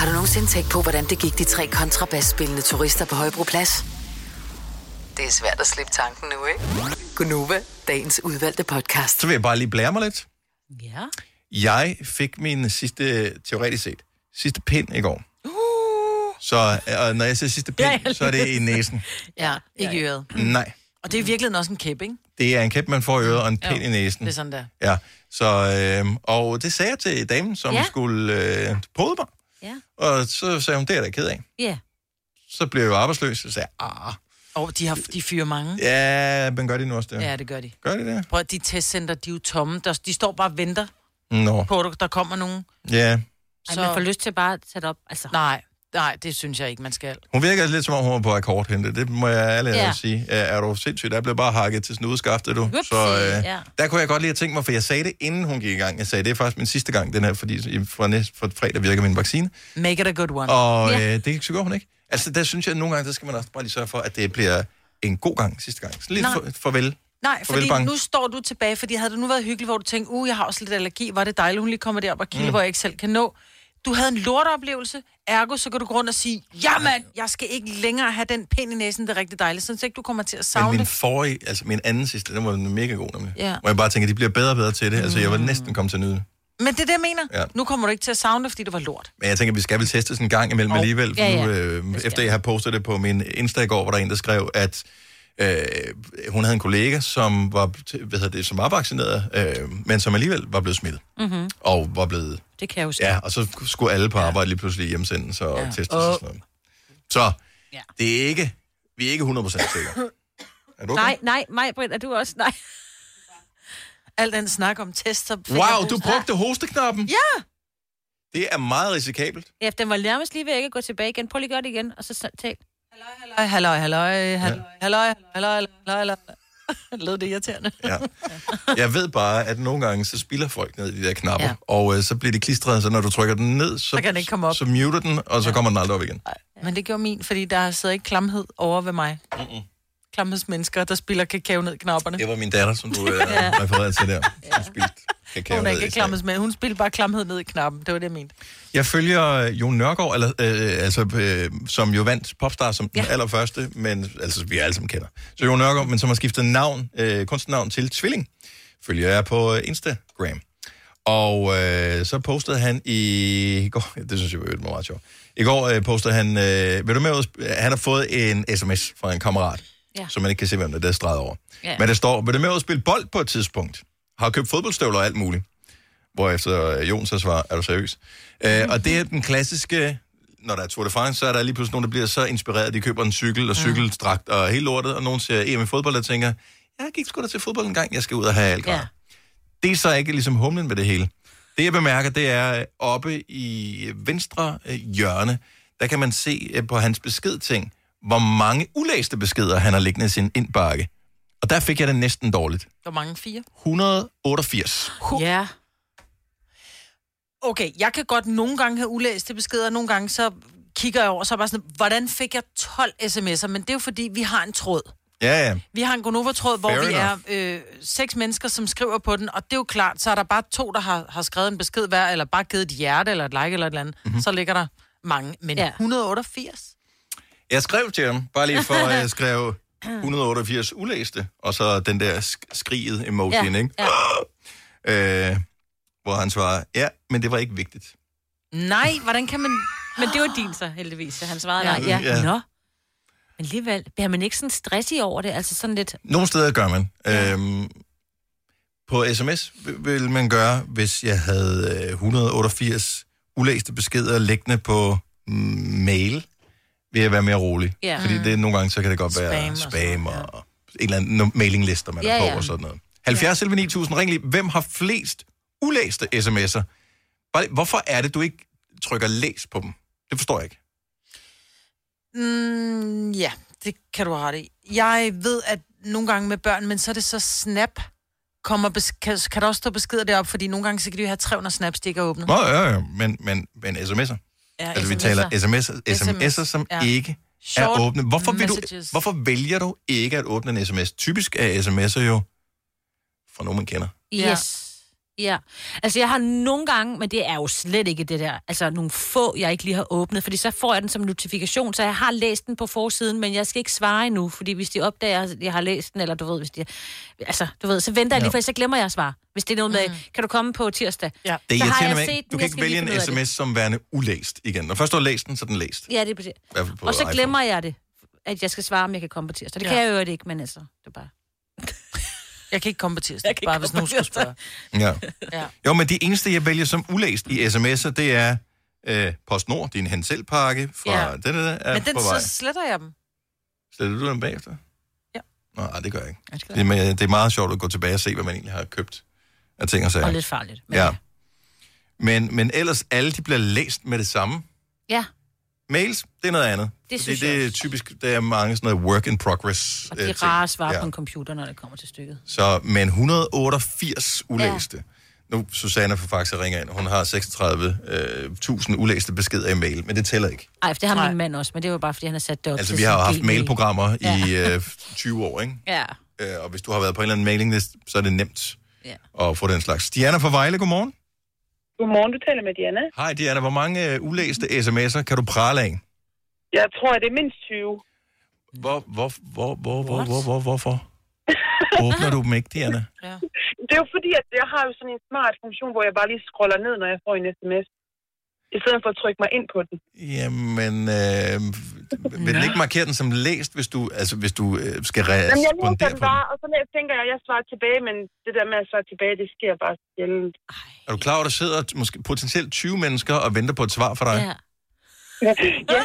Har du nogensinde tænkt på, hvordan det gik de tre kontrabasspillende turister på Højbroplads? Det er svært at slippe tanken nu, ikke? Gunova, dagens udvalgte podcast. Så vil jeg bare lige blære mig lidt. Ja. Jeg fik min sidste, teoretisk set, sidste pind i går. Så og når jeg siger sidste pind, Ja, så er det i næsen. Ja, ikke øret. Nej, Og det er virkelig også en kæp, ikke? det er en kæp, man får i øret, og en pind Jo, i næsen. det er sådan der. Ja, Så, øh, og det sagde jeg til damen, som Ja. ja. skulle øh, prøve mig. Og så sagde hun, det er jeg da ked af. Ja. Så blev jeg jo arbejdsløs, så sagde jeg, ah, Og de, har, de fyrer mange. ja, men gør de nu også det? Ja, det gør de. Gør de det? Prøv de testcenter, de er jo tomme. Der, de står bare og venter Nå, på, at der kommer nogen. ja. Ej, man får lyst til bare at sætte op. Altså. Nej, nej, det synes jeg ikke, man skal. Hun virker lidt som om, hun var på akkordhente. Det må jeg ærligt Ja. sige. Er, du sindssygt? Der blev bare hakket til udskafte, du. Upsi, Så øh, ja. der kunne jeg godt lige have tænkt mig, for jeg sagde det, inden hun gik i gang. Jeg sagde, det er faktisk min sidste gang, den her, fordi fra, næste, fra fredag virker min vaccine. Make it a good one. Og øh, det så godt, hun ikke. Altså, der synes jeg, at nogle gange, der skal man også bare lige sørge for, at det bliver en god gang sidste gang. Så lidt Nej. for, farvel. Nej, fordi Farvel, nu står du tilbage, fordi havde det nu været hyggeligt, hvor du tænkte, uh, jeg har også lidt allergi, var det dejligt, hun lige kommer derop og kilder, mm. Mm. hvor jeg ikke selv kan nå. Du havde en lorteoplevelse, ergo så kan du gå rundt og sige, jamen, jeg skal ikke længere have den pind i næsen, det er rigtig dejligt, sådan så ikke du kommer til at Men savne min det. forrige, altså min anden sidste, den var mega god nemlig. Ja. Hvor jeg bare tænker, de bliver bedre og bedre til det. Altså, jeg var næsten kommet til at nyde det. Men det er det, jeg mener. Ja. Nu kommer du ikke til at savne det, fordi det var lort. Men jeg tænker, vi skal vel teste sådan en gang imellem alligevel. For Ja, ja. Nu, øh, efter jeg har postet det på min Insta i går, var der en, der skrev, at øh, hun havde en kollega, som var, hvad hedder det, som var vaccineret, øh, men som alligevel var blevet smittet. Mm-hmm. Og var blevet... Det kan jeg jo Ja, og så skulle alle på arbejde lige pludselig hjemsendes og ja. testes og sådan noget. Så Ja. det er ikke... Vi er ikke 100% sikre. Er du okay? Nej, nej, mig, Britt, er du også? Nej. Al den snak om test, så fik Wow, du hoste. brugte hosteknappen? Ja! Det er meget risikabelt. Ja, den var nærmest lige ved ikke at gå tilbage igen. Prøv lige at gøre det igen, og så tal. Halløj, halløj, halløj, halløj, halløj, halløj, halløj, halløj. Lød det irriterende? Ja. Jeg ved bare, at nogle gange, så spilder folk ned i de der knapper, ja. og øh, så bliver de klistret, så når du trykker den ned, så, Så kan den ikke komme op. så muter den, og så ja. kommer den aldrig op igen. Men det gjorde min, fordi der sidder ikke klamhed over ved mig. Mm-mm. Klamhedsmennesker, der spiller kakao ned i knopperne. Det var min datter, som du øh, Ja. refererede til der. Som spildte kakao Hun er ikke snakken. klamhedsmænd. Hun spiller bare klamhed ned i knappen. Det var det, jeg mente. Jeg følger øh, Jon Nørgaard, eller, øh, altså, øh, som jo vandt Popstar som den allerførste, men altså, vi alle sammen kender. Så Jon Nørgaard, men som har skiftet navn, øh, kunstnernavn til Tvilling, følger jeg på øh, Instagram. Og øh, så postede han i går, det synes jeg var meget sjovt. I går øh, postede han, øh, vil du med han har fået en sms fra en kammerat, Ja. som man ikke kan se, hvem er, der er streget over. Ja. Men der står, vil du med og spille bold på et tidspunkt? Har købt fodboldstøvler og alt muligt. Hvorefter øh, Jon så svarer, er du seriøs? Øh, og det er den klassiske, når der er Tour de France, så er der lige pludselig nogen, der bliver så inspireret, de køber en cykel og cykeldragt og hele lortet, og nogen ser EM i fodbold og tænker, jeg gik sgu da til fodbold en gang, jeg skal ud og have alt ja. Det er så ikke ligesom humlen med det hele. Det jeg bemærker, det er øh, oppe i venstre øh, hjørne, der kan man se på hans beskedting, hvor mange ulæste beskeder han har liggende i sin indbakke. Og der fik jeg det næsten dårligt. Hvor mange? Fire? 188. Ja. Okay, jeg kan godt nogle gange have ulæste beskeder, nogle gange så kigger jeg over, så er jeg bare sådan, hvordan fik jeg 12 sms'er? Men det er jo fordi, vi har en tråd. Ja, ja. Vi har en Gonova-tråd, hvor Fair vi enough. er øh, seks mennesker, som skriver på den, og det er jo klart, så er der bare to, der har, har skrevet en besked hver, eller bare givet et hjerte, eller et like, eller et eller andet. Mhm. Mm-hmm. Så ligger der mange. Men ja. 188? Jeg skrev til ham, bare lige for at jeg skrev 188 ulæste, og så den der sk- skriget emojien, Ja, ikke? Øh, hvor han svarer, ja, men det var ikke vigtigt. Nej, hvordan kan man... Men det var din så, heldigvis, så han svarede Ja. ja. nej. Ja. Ja. Nå. Men alligevel, bliver man ikke sådan stressig over det? Altså sådan lidt... Nogle steder gør man. Ja. Øhm, på sms vil- man gøre, hvis jeg havde øh, 188 ulæste beskeder liggende på mm, mail, vil jeg være mere rolig. Ja. Fordi det, nogle gange, så kan det godt Spam være spam og, og en eller anden mailinglister, man Ja, er på ja. og sådan noget. 70 11 9000, ring lige. Hvem har flest ulæste sms'er? Hvorfor er det, du ikke trykker læs på dem? Det forstår jeg ikke. Mm, ja, det kan du have ret i. Jeg ved, at nogle gange med børn, men så er det så snap, kommer bes- kan, kan der også stå beskeder deroppe, fordi nogle gange så kan de have 300 snaps, de ikke har åbnet. Nå, ja, ja, men, men, men sms'er. Ja, altså, vi taler sms'er, sms'er, SMS, som ja. ikke Short er åbne. Hvorfor, vil du, hvorfor vælger du ikke at åbne en sms? Typisk er sms'er jo fra nogen, man kender. Yes. Ja. Altså, jeg har nogle gange, men det er jo slet ikke det der, altså nogle få, jeg ikke lige har åbnet, fordi så får jeg den som notifikation, så jeg har læst den på forsiden, men jeg skal ikke svare endnu, fordi hvis de opdager, at jeg har læst den, eller du ved, hvis de, altså, du ved, så venter jeg lige, for så glemmer jeg at svare. Hvis det er noget med, kan du komme på tirsdag? Ja. Det så har jeg set den, Du kan ikke vælge en det. sms som værende ulæst igen. Når først du har læst den, så er den læst. Ja, det er på Og så iPhone. glemmer jeg det, at jeg skal svare, om jeg kan komme på tirsdag. Det Ja. kan jeg jo ikke, men altså, det er bare... Jeg kan ikke komme på tirsdag, bare hvis nogen skulle spørge. Ja. Ja. Jo, men det eneste, jeg vælger som ulæst i sms'er, det er øh, PostNord, din henselpakke fra Ja. ja. den der er Men den, på vej. så sletter jeg dem. Sletter du den bagefter? Ja. Nå, ej, det gør jeg ikke. Det er, det er meget sjovt at gå tilbage og se, hvad man egentlig har købt af ting og sager. Og lidt farligt. Men Ja. Men, men ellers, alle de bliver læst med det samme. Ja. Mails, det er noget andet. Det synes det jeg er typisk, der er mange sådan noget work in progress. Og øh, de ting. rare svar Ja. på en computer, når det kommer til stykket. Så, men 188 ulæste. Ja. Nu, Susanne fra Faxe ringer ind. Hun har 36.000 ulæste beskeder i mail, men det tæller ikke. Ej, for det har min mand også, men det var bare, fordi han har sat det op Altså, til vi har jo haft mailprogrammer Ja. i øh, 20 år, ikke? Ja. Øh, og hvis du har været på en eller anden mailingliste, så er det nemt Ja. at få den slags. Diana fra Vejle, godmorgen. Godmorgen, du taler med Diana. Hej Diana, hvor mange øh, ulæste sms'er kan du prale af? Jeg tror, det er mindst 20. Hvor, hvor, hvor, hvor, hvor, hvor, hvor, hvorfor? Åbner du dem ikke, Diana? Det er jo fordi, at jeg har jo sådan en smart funktion, hvor jeg bare lige scroller ned, når jeg får en sms. I stedet for at trykke mig ind på den. Jamen, øh, vil den ikke markere den som læst, hvis du, altså, hvis du øh, skal Jamen, jeg læser respondere den bare, og så tænker jeg, at jeg svarer tilbage, men det der med at svare tilbage, det sker bare sjældent. Er du klar over, at der sidder måske potentielt 20 mennesker og venter på et svar fra dig? Ja. ja.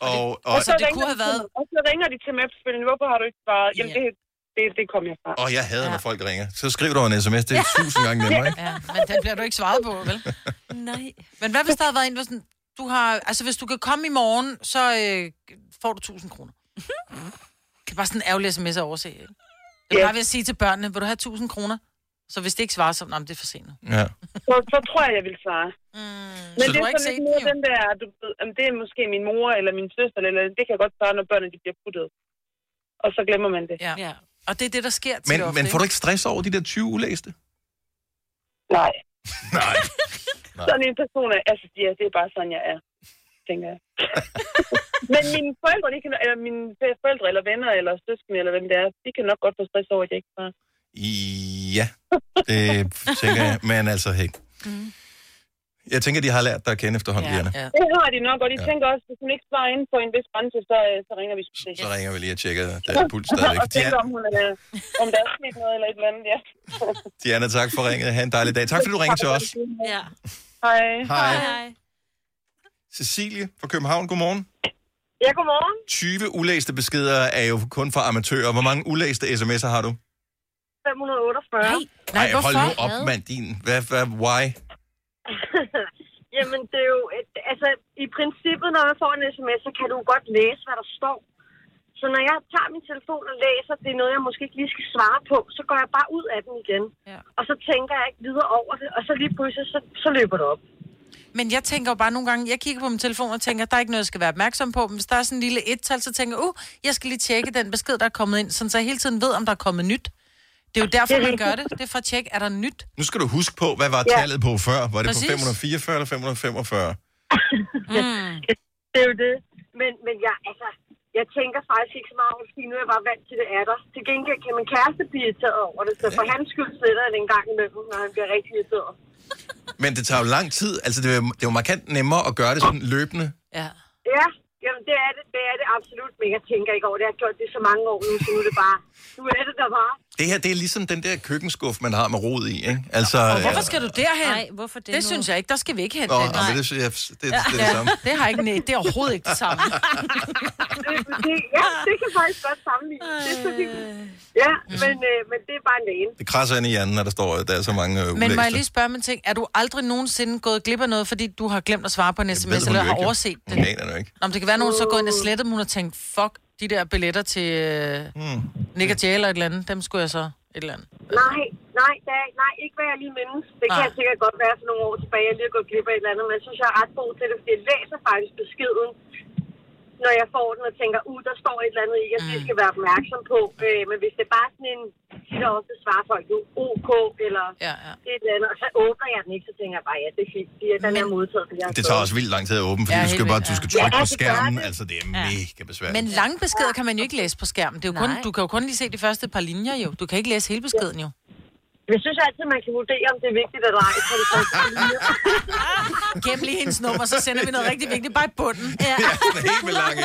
Og, og, Og, så ringer de til mig- og så ringer de til mig efterfølgende, hvorfor har du ikke svaret? Jamen, det, det, det kom jeg fra. og jeg hader, når folk ringer. Så skriv du en sms, det er tusind gange nemmere, ikke? Ja, men den bliver du ikke svaret på, vel? Nej. Men hvad hvis der har været en, hvor sådan, du har, altså hvis du kan komme i morgen, så øh, får du 1000 kroner. Det er bare sådan en ærgerlig sms at overse, ikke? Jeg Ja. bare vil sige til børnene, vil du have 1000 kroner? Så hvis det ikke svarer, så nej, det er for sent. Ja. Så, så tror jeg, jeg vil svare. Mm. Men Så det er sådan lidt mere den der, du, ved, jamen, det er måske min mor eller min søster, eller det kan jeg godt svare, når børnene de bliver puttet. Og så glemmer man det. Ja. ja. Og det er det, der sker til Men, ofte, men får du ikke stress over de der 20 ulæste? Nej. Nej. Sådan en person er, altså, ja, det er bare sådan, jeg er, tænker jeg. Men mine forældre, de kan, eller mine forældre, eller venner, eller søskende, eller hvem det er, de kan nok godt få stress over, at jeg ikke svarer. Ja, det tænker jeg. Men altså, hey. Jeg tænker, de har lært dig at kende efterhånden, Diana. Ja. Det har de nok, og de ja. tænker også, hvis hun ikke svarer inden for en vis grænse, så, øh, så ringer vi til. Så ringer vi lige og tjekker der er puls stadigvæk. og tænker, om, hun er, om der er sket noget eller et eller andet, ja. Diana, tak for ringet. Ha' en dejlig dag. Tak fordi du ringede til os. Ja. Hej. Hej. Cecilie fra København, godmorgen. Ja, godmorgen. 20 ulæste beskeder er jo kun for amatører. Hvor mange ulæste sms'er har du? 548. Nej, Nej, hold nu op, mand. Din. Hvad, hvad, why? Jamen, det er jo... Et, altså, i princippet, når man får en sms, så kan du godt læse, hvad der står. Så når jeg tager min telefon og læser, det er noget, jeg måske ikke lige skal svare på, så går jeg bare ud af den igen. Ja. Og så tænker jeg ikke videre over det, og så lige pludselig, så, så løber det op. Men jeg tænker jo bare nogle gange, jeg kigger på min telefon og tænker, der er ikke noget, jeg skal være opmærksom på. Men hvis der er sådan en lille et-tal, så tænker jeg, uh, jeg skal lige tjekke den besked, der er kommet ind, sådan så jeg hele tiden ved, om der er kommet nyt. Det er jo derfor, man gør det. Det er for at tjekke, er der nyt? Nu skal du huske på, hvad var Ja. tallet på før? Var det Præcis. på 544 eller 545? Mm. Det er jo det. Men, men jeg, altså, jeg tænker faktisk ikke så meget over det, fordi nu er jeg bare vant til, det er der. Til gengæld kan min kæreste blive irriteret over det, så for hans skyld sletter jeg det en gang imellem, når han bliver rigtig irriteret. Men det tager jo lang tid. Altså, det er, jo- det er jo markant nemmere at gøre det sådan løbende. Ja. Ja, jamen det er det, det er det absolut, men jeg tænker ikke over det. Jeg har gjort det så mange år nu, så nu er det bare, nu er det der bare. Det her, det er ligesom den der køkkenskuff, man har med rod i, ikke? Altså, Og hvorfor skal du derhen? Nej, hvorfor det Det nu? synes jeg ikke. Der skal vi ikke hen. Nå, nej, men det, synes jeg, det, det, det er det samme. det har ikke, nej, det er overhovedet ikke det samme. Det, det, ja, det kan faktisk godt sammenlignes. Det er så. Ja, men, øh, men det er bare en lægen. Det krasser ind i hjernen, når der står, at der er så mange øh, Men må jeg lige spørge mig en ting? Er du aldrig nogensinde gået glip af noget, fordi du har glemt at svare på en sms, eller har overset det? Aner det jo ikke. Nå, men det kan være, at nogen så går ind og slettet dem, hun har tænkt, fuck, de der billetter til øh, hmm. Nick og Jay eller et eller andet, dem skulle jeg så et eller andet. Nej, nej, er- nej, ikke hvad jeg lige mindes. Det kan jeg sikkert godt være for nogle år tilbage. Jeg lige har gået glip af et eller andet, men jeg synes, jeg er ret god til det, fordi jeg læser faktisk beskeden, når jeg får den og tænker, uh, der står et eller andet i, jeg mm. skal være opmærksom på. Øh, men hvis det er bare sådan en, tit og ofte svarer folk jo OK, eller ja, ja. et eller andet, og så åbner jeg den ikke, så tænker jeg bare, ja, det er fint, fordi den er modtaget. jeg Det tager også vildt lang tid at åbne, fordi Ja, du skal bare du skal ja. trykke Ja, på skærmen. det. Altså, det er mega besværligt. Men lange beskeder kan man jo ikke læse på skærmen. Det er jo kun, du kan jo kun lige se de første par linjer jo. Du kan ikke læse hele beskeden jo. Jeg synes altid, man kan vurdere, om det er vigtigt eller ej. på de første linjer. Gem lige hendes nummer, så sender vi noget rigtig vigtigt bare i bunden. Ja. helt med lang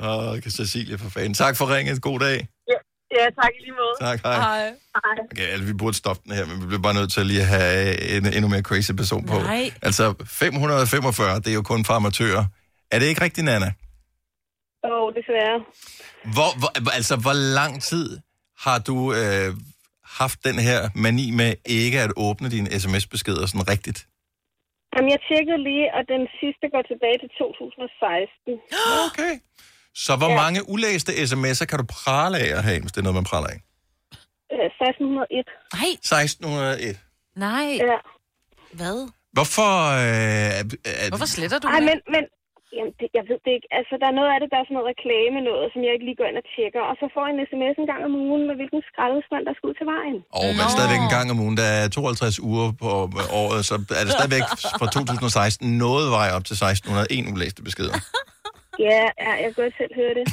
Åh, oh, Cecilie for fanden. Tak for ringet. God dag. Ja, tak i lige måde. Tak, hej. Hej. hej. Okay, altså, vi burde stoppe den her, men vi bliver bare nødt til at lige at have en endnu mere crazy person på. Nej. Altså, 545, det er jo kun for amatører. Er det ikke rigtigt, Nana? Åh, oh, desværre. Hvor, hvor, altså, hvor lang tid har du øh, haft den her mani med ikke at åbne dine sms-beskeder sådan rigtigt? Jamen, jeg tjekkede lige, og den sidste går tilbage til 2016. Okay. Så hvor ja. mange ulæste sms'er kan du prale af at have, hvis det er noget, man praler af? Øh, 1601. Nej. 1601. Nej. Ja. Hvad? Hvorfor... Øh, øh, Hvorfor sletter du Ej, det? men, men jamen, det, jeg ved det ikke. Altså, der er noget af det, der er sådan noget reklame noget, som jeg ikke lige går ind og tjekker. Og så får jeg en sms en gang om ugen med, hvilken skraldespand, der skal ud til vejen. Og men stadigvæk en gang om ugen, der er 52 uger på året, så er det stadigvæk fra 2016 noget vej op til 1601 ulæste beskeder. Ja, ja jeg kan godt selv høre det.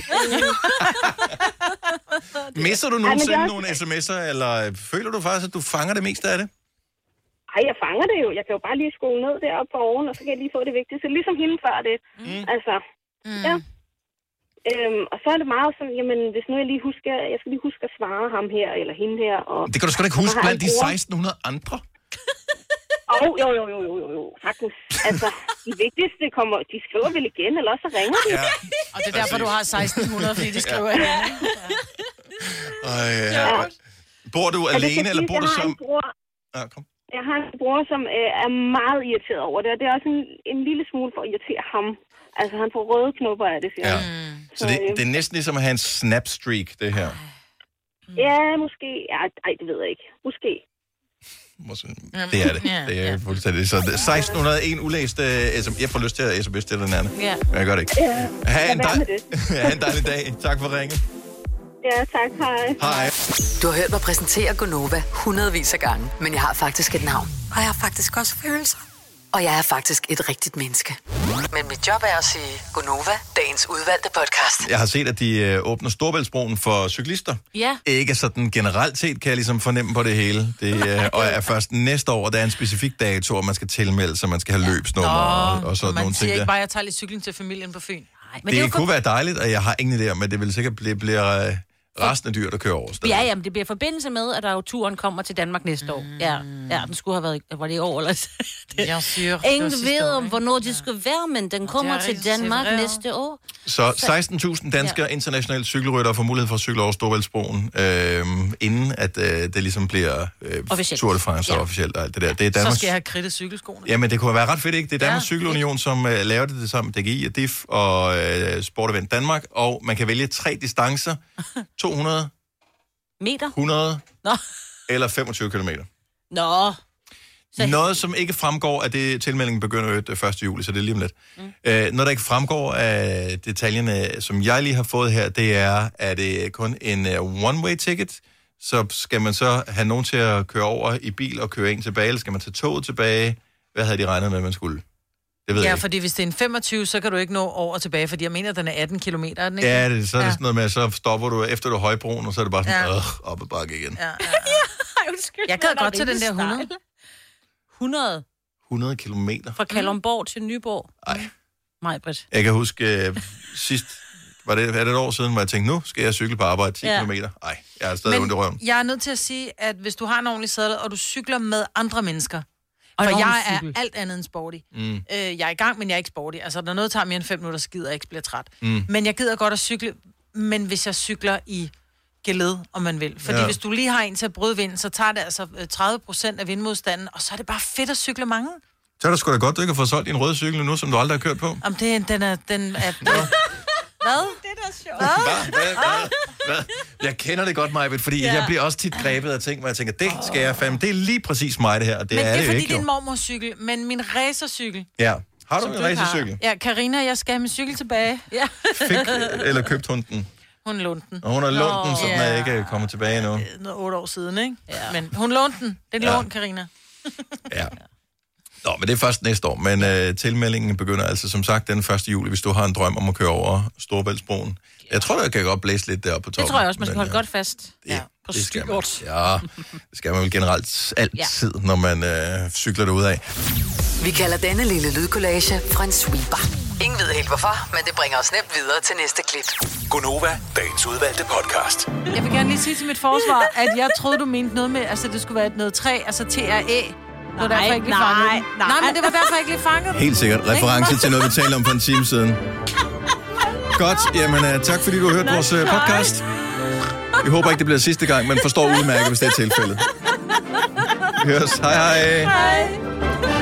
Misser du nogensinde det er nogle sms'er, eller føler du faktisk, at du fanger det meste af det? Ej, jeg fanger det jo. Jeg kan jo bare lige skole ned deroppe på oven, og så kan jeg lige få det vigtigste. Ligesom hende før det. Mm. Altså, mm. ja. Øhm, og så er det meget sådan, jamen, hvis nu jeg lige husker, jeg skal lige huske at svare ham her, eller hende her. Og, Det kan du sgu da ikke huske blandt de en bror. 1600 andre. Åh, jo, jo, jo, jo, jo, jo, sagtens. Altså, de vigtigste kommer, de skriver vel igen, eller også så ringer de. Ja. Og det er derfor, du har 1600, fordi de skriver Ja. ja. Ej, ja. Bor du alene, eller bor du som... Ja, kom. Jeg har en bror, som øh, er meget irriteret over det, og det er også en, en lille smule for at irritere ham. Altså, han får røde knopper af det, siger Ja. han. Så det, det er næsten ligesom at have en snapstreak, det her. Ja, måske. Ja, ej, det ved jeg ikke. Måske. Det er det. Det er fuldstændig. Så det- 1601 ulæste sms. Jeg får lyst til at sms til den anden. Ja. Men jeg gør det ikke. Ja, Ha' en, dej... ha' en dejlig dag. Tak for ringen. Ja, tak. Hej. Hej. Du har hørt mig præsentere Gonova hundredvis af gange, men jeg har faktisk et navn. Og jeg har faktisk også følelser. Og jeg er faktisk et rigtigt menneske. Men mit job er at sige Gonova, dagens udvalgte podcast. Jeg har set, at de øh, åbner Storbæltsbroen for cyklister. Ja. Ikke sådan generelt set, kan jeg ligesom fornemme på det hele. Det øh, og er først næste år, der er en specifik dato, og man skal tilmelde sig, man skal have løbsnummer og, og sådan man nogle siger ting ikke der. bare, at jeg tager lidt cykling til familien på Fyn. Nej, Det, det kunne være dejligt, og jeg har ingen idé om, at det vil sikkert blive, bliver øh, resten af dyr, der kører over. Ja, jamen, det bliver forbindelse med, at der jo turen kommer til Danmark næste år. Ja, ja den skulle have været, var det i år, eller? Jeg siger, Ingen ved om, hvornår det skulle være, men den kommer er til Danmark næste år. Så 16.000 danskere ja. internationale cykelryttere får mulighed for at cykle over Storvældsbroen, øh, inden at øh, det ligesom bliver øh, Officielt. Tour de France ja. officielt og alt det der. Det er Så Danmarks... skal jeg have kridtet cykelskoene. Jamen, det kunne være ret fedt, ikke? Det er Danmarks Ja. ja. Cykelunion, som øh, laver det, det sammen med DGI og DIF og øh, Sport Event Danmark, og man kan vælge tre distancer. 200, Meter? 100 Nå. eller 25 km. Nå. Så... Noget, som ikke fremgår af det, tilmeldingen begynder jo den 1. juli, så det er lige om lidt. Mm. Øh, noget, der ikke fremgår af detaljerne, som jeg lige har fået her, det er, at det er kun en uh, one-way ticket, så skal man så have nogen til at køre over i bil og køre en tilbage, eller skal man tage toget tilbage? Hvad havde de regnet med, man skulle? Det ved Ja, jeg ikke. fordi hvis det er en 25, så kan du ikke nå over og tilbage, fordi jeg mener, at den er 18 km, er den ikke? Ja, det, så er det sådan noget med, at så stopper du efter du er højbroen, og så er det bare sådan, Ja. ja. op ad bakke igen. Ja, ja, ja. Jeg gad godt til den der 100. 100 100 kilometer. fra Kalundborg til Nyborg. Nej. Majbrit. Jeg kan huske øh, sidst, var det, er det et år siden, hvor jeg tænkte, nu skal jeg cykle på arbejde 10 Ja. ja. km. Nej, jeg er stadig ondt i røven. jeg er nødt til at sige, at hvis du har en ordentlig sadel, og du cykler med andre mennesker, Og for jeg ordentlig er cykel. alt andet end sporty. Mm. Øh, jeg er i gang, men jeg er ikke sporty. Altså, når noget tager mere end 5 minutter, så gider jeg ikke blive træt. Mm. Men jeg gider godt at cykle, men hvis jeg cykler i geled, om man vil. Fordi Ja. hvis du lige har en til at bryde vinden, så tager det altså øh, 30 procent af vindmodstanden, og så er det bare fedt at cykle mange. Så er det sgu da godt, du ikke har fået solgt din røde cykel nu, som du aldrig har kørt på. Om det, er- den er... Den er Hvad? Det er da sjovt. Hvad? Hvad? Hvad? Hvad? Jeg kender det godt, Majbet, fordi Ja. jeg bliver også tit grebet af ting, hvor jeg tænker, det skal jeg fandme. Det er lige præcis mig, det her. og Det men er det er det fordi, ikke, det er en mormorcykel, men min racercykel... Ja. Har du en racercykel? Ja, Karina, jeg skal have min cykel tilbage. Ja. Fik eller købt hun den? Hun lånte den. Og hun har lånt den, så den er ikke kommet tilbage endnu. Noget otte år siden, ikke? Ja. Men hun lånte den. Det er Ja. lån, Karina. Ja. Nå, men det er først næste år. Men øh, tilmeldingen begynder altså som sagt den 1. juli, hvis du har en drøm om at køre over Storebæltsbroen. Jeg tror, der kan godt blæse lidt deroppe på toppen. Det tror jeg også, man skal men, holde øh, godt fast. Ja, på det skal man. Ja, det skal man vel generelt altid, når man øh, cykler derud af. Vi kalder denne lille lydkollage Frans sweeper. Ingen ved helt hvorfor, men det bringer os nemt videre til næste klip. Gonova, dagens udvalgte podcast. Jeg vil gerne lige sige til mit forsvar, at jeg troede, du mente noget med, altså det skulle være et noget træ, altså T-R-Æ. Det var derfor, jeg ikke lige nej, fangede den. nej. nej, men det var derfor, jeg ikke lige fangede den. Helt sikkert. Reference til noget, vi talte om for en time siden. Godt. Jamen, uh, tak fordi du har hørt vores uh, podcast. Vi håber ikke, det bliver sidste gang, men forstår udmærket, hvis det er tilfældet. Vi høres. Hej hej. Hej.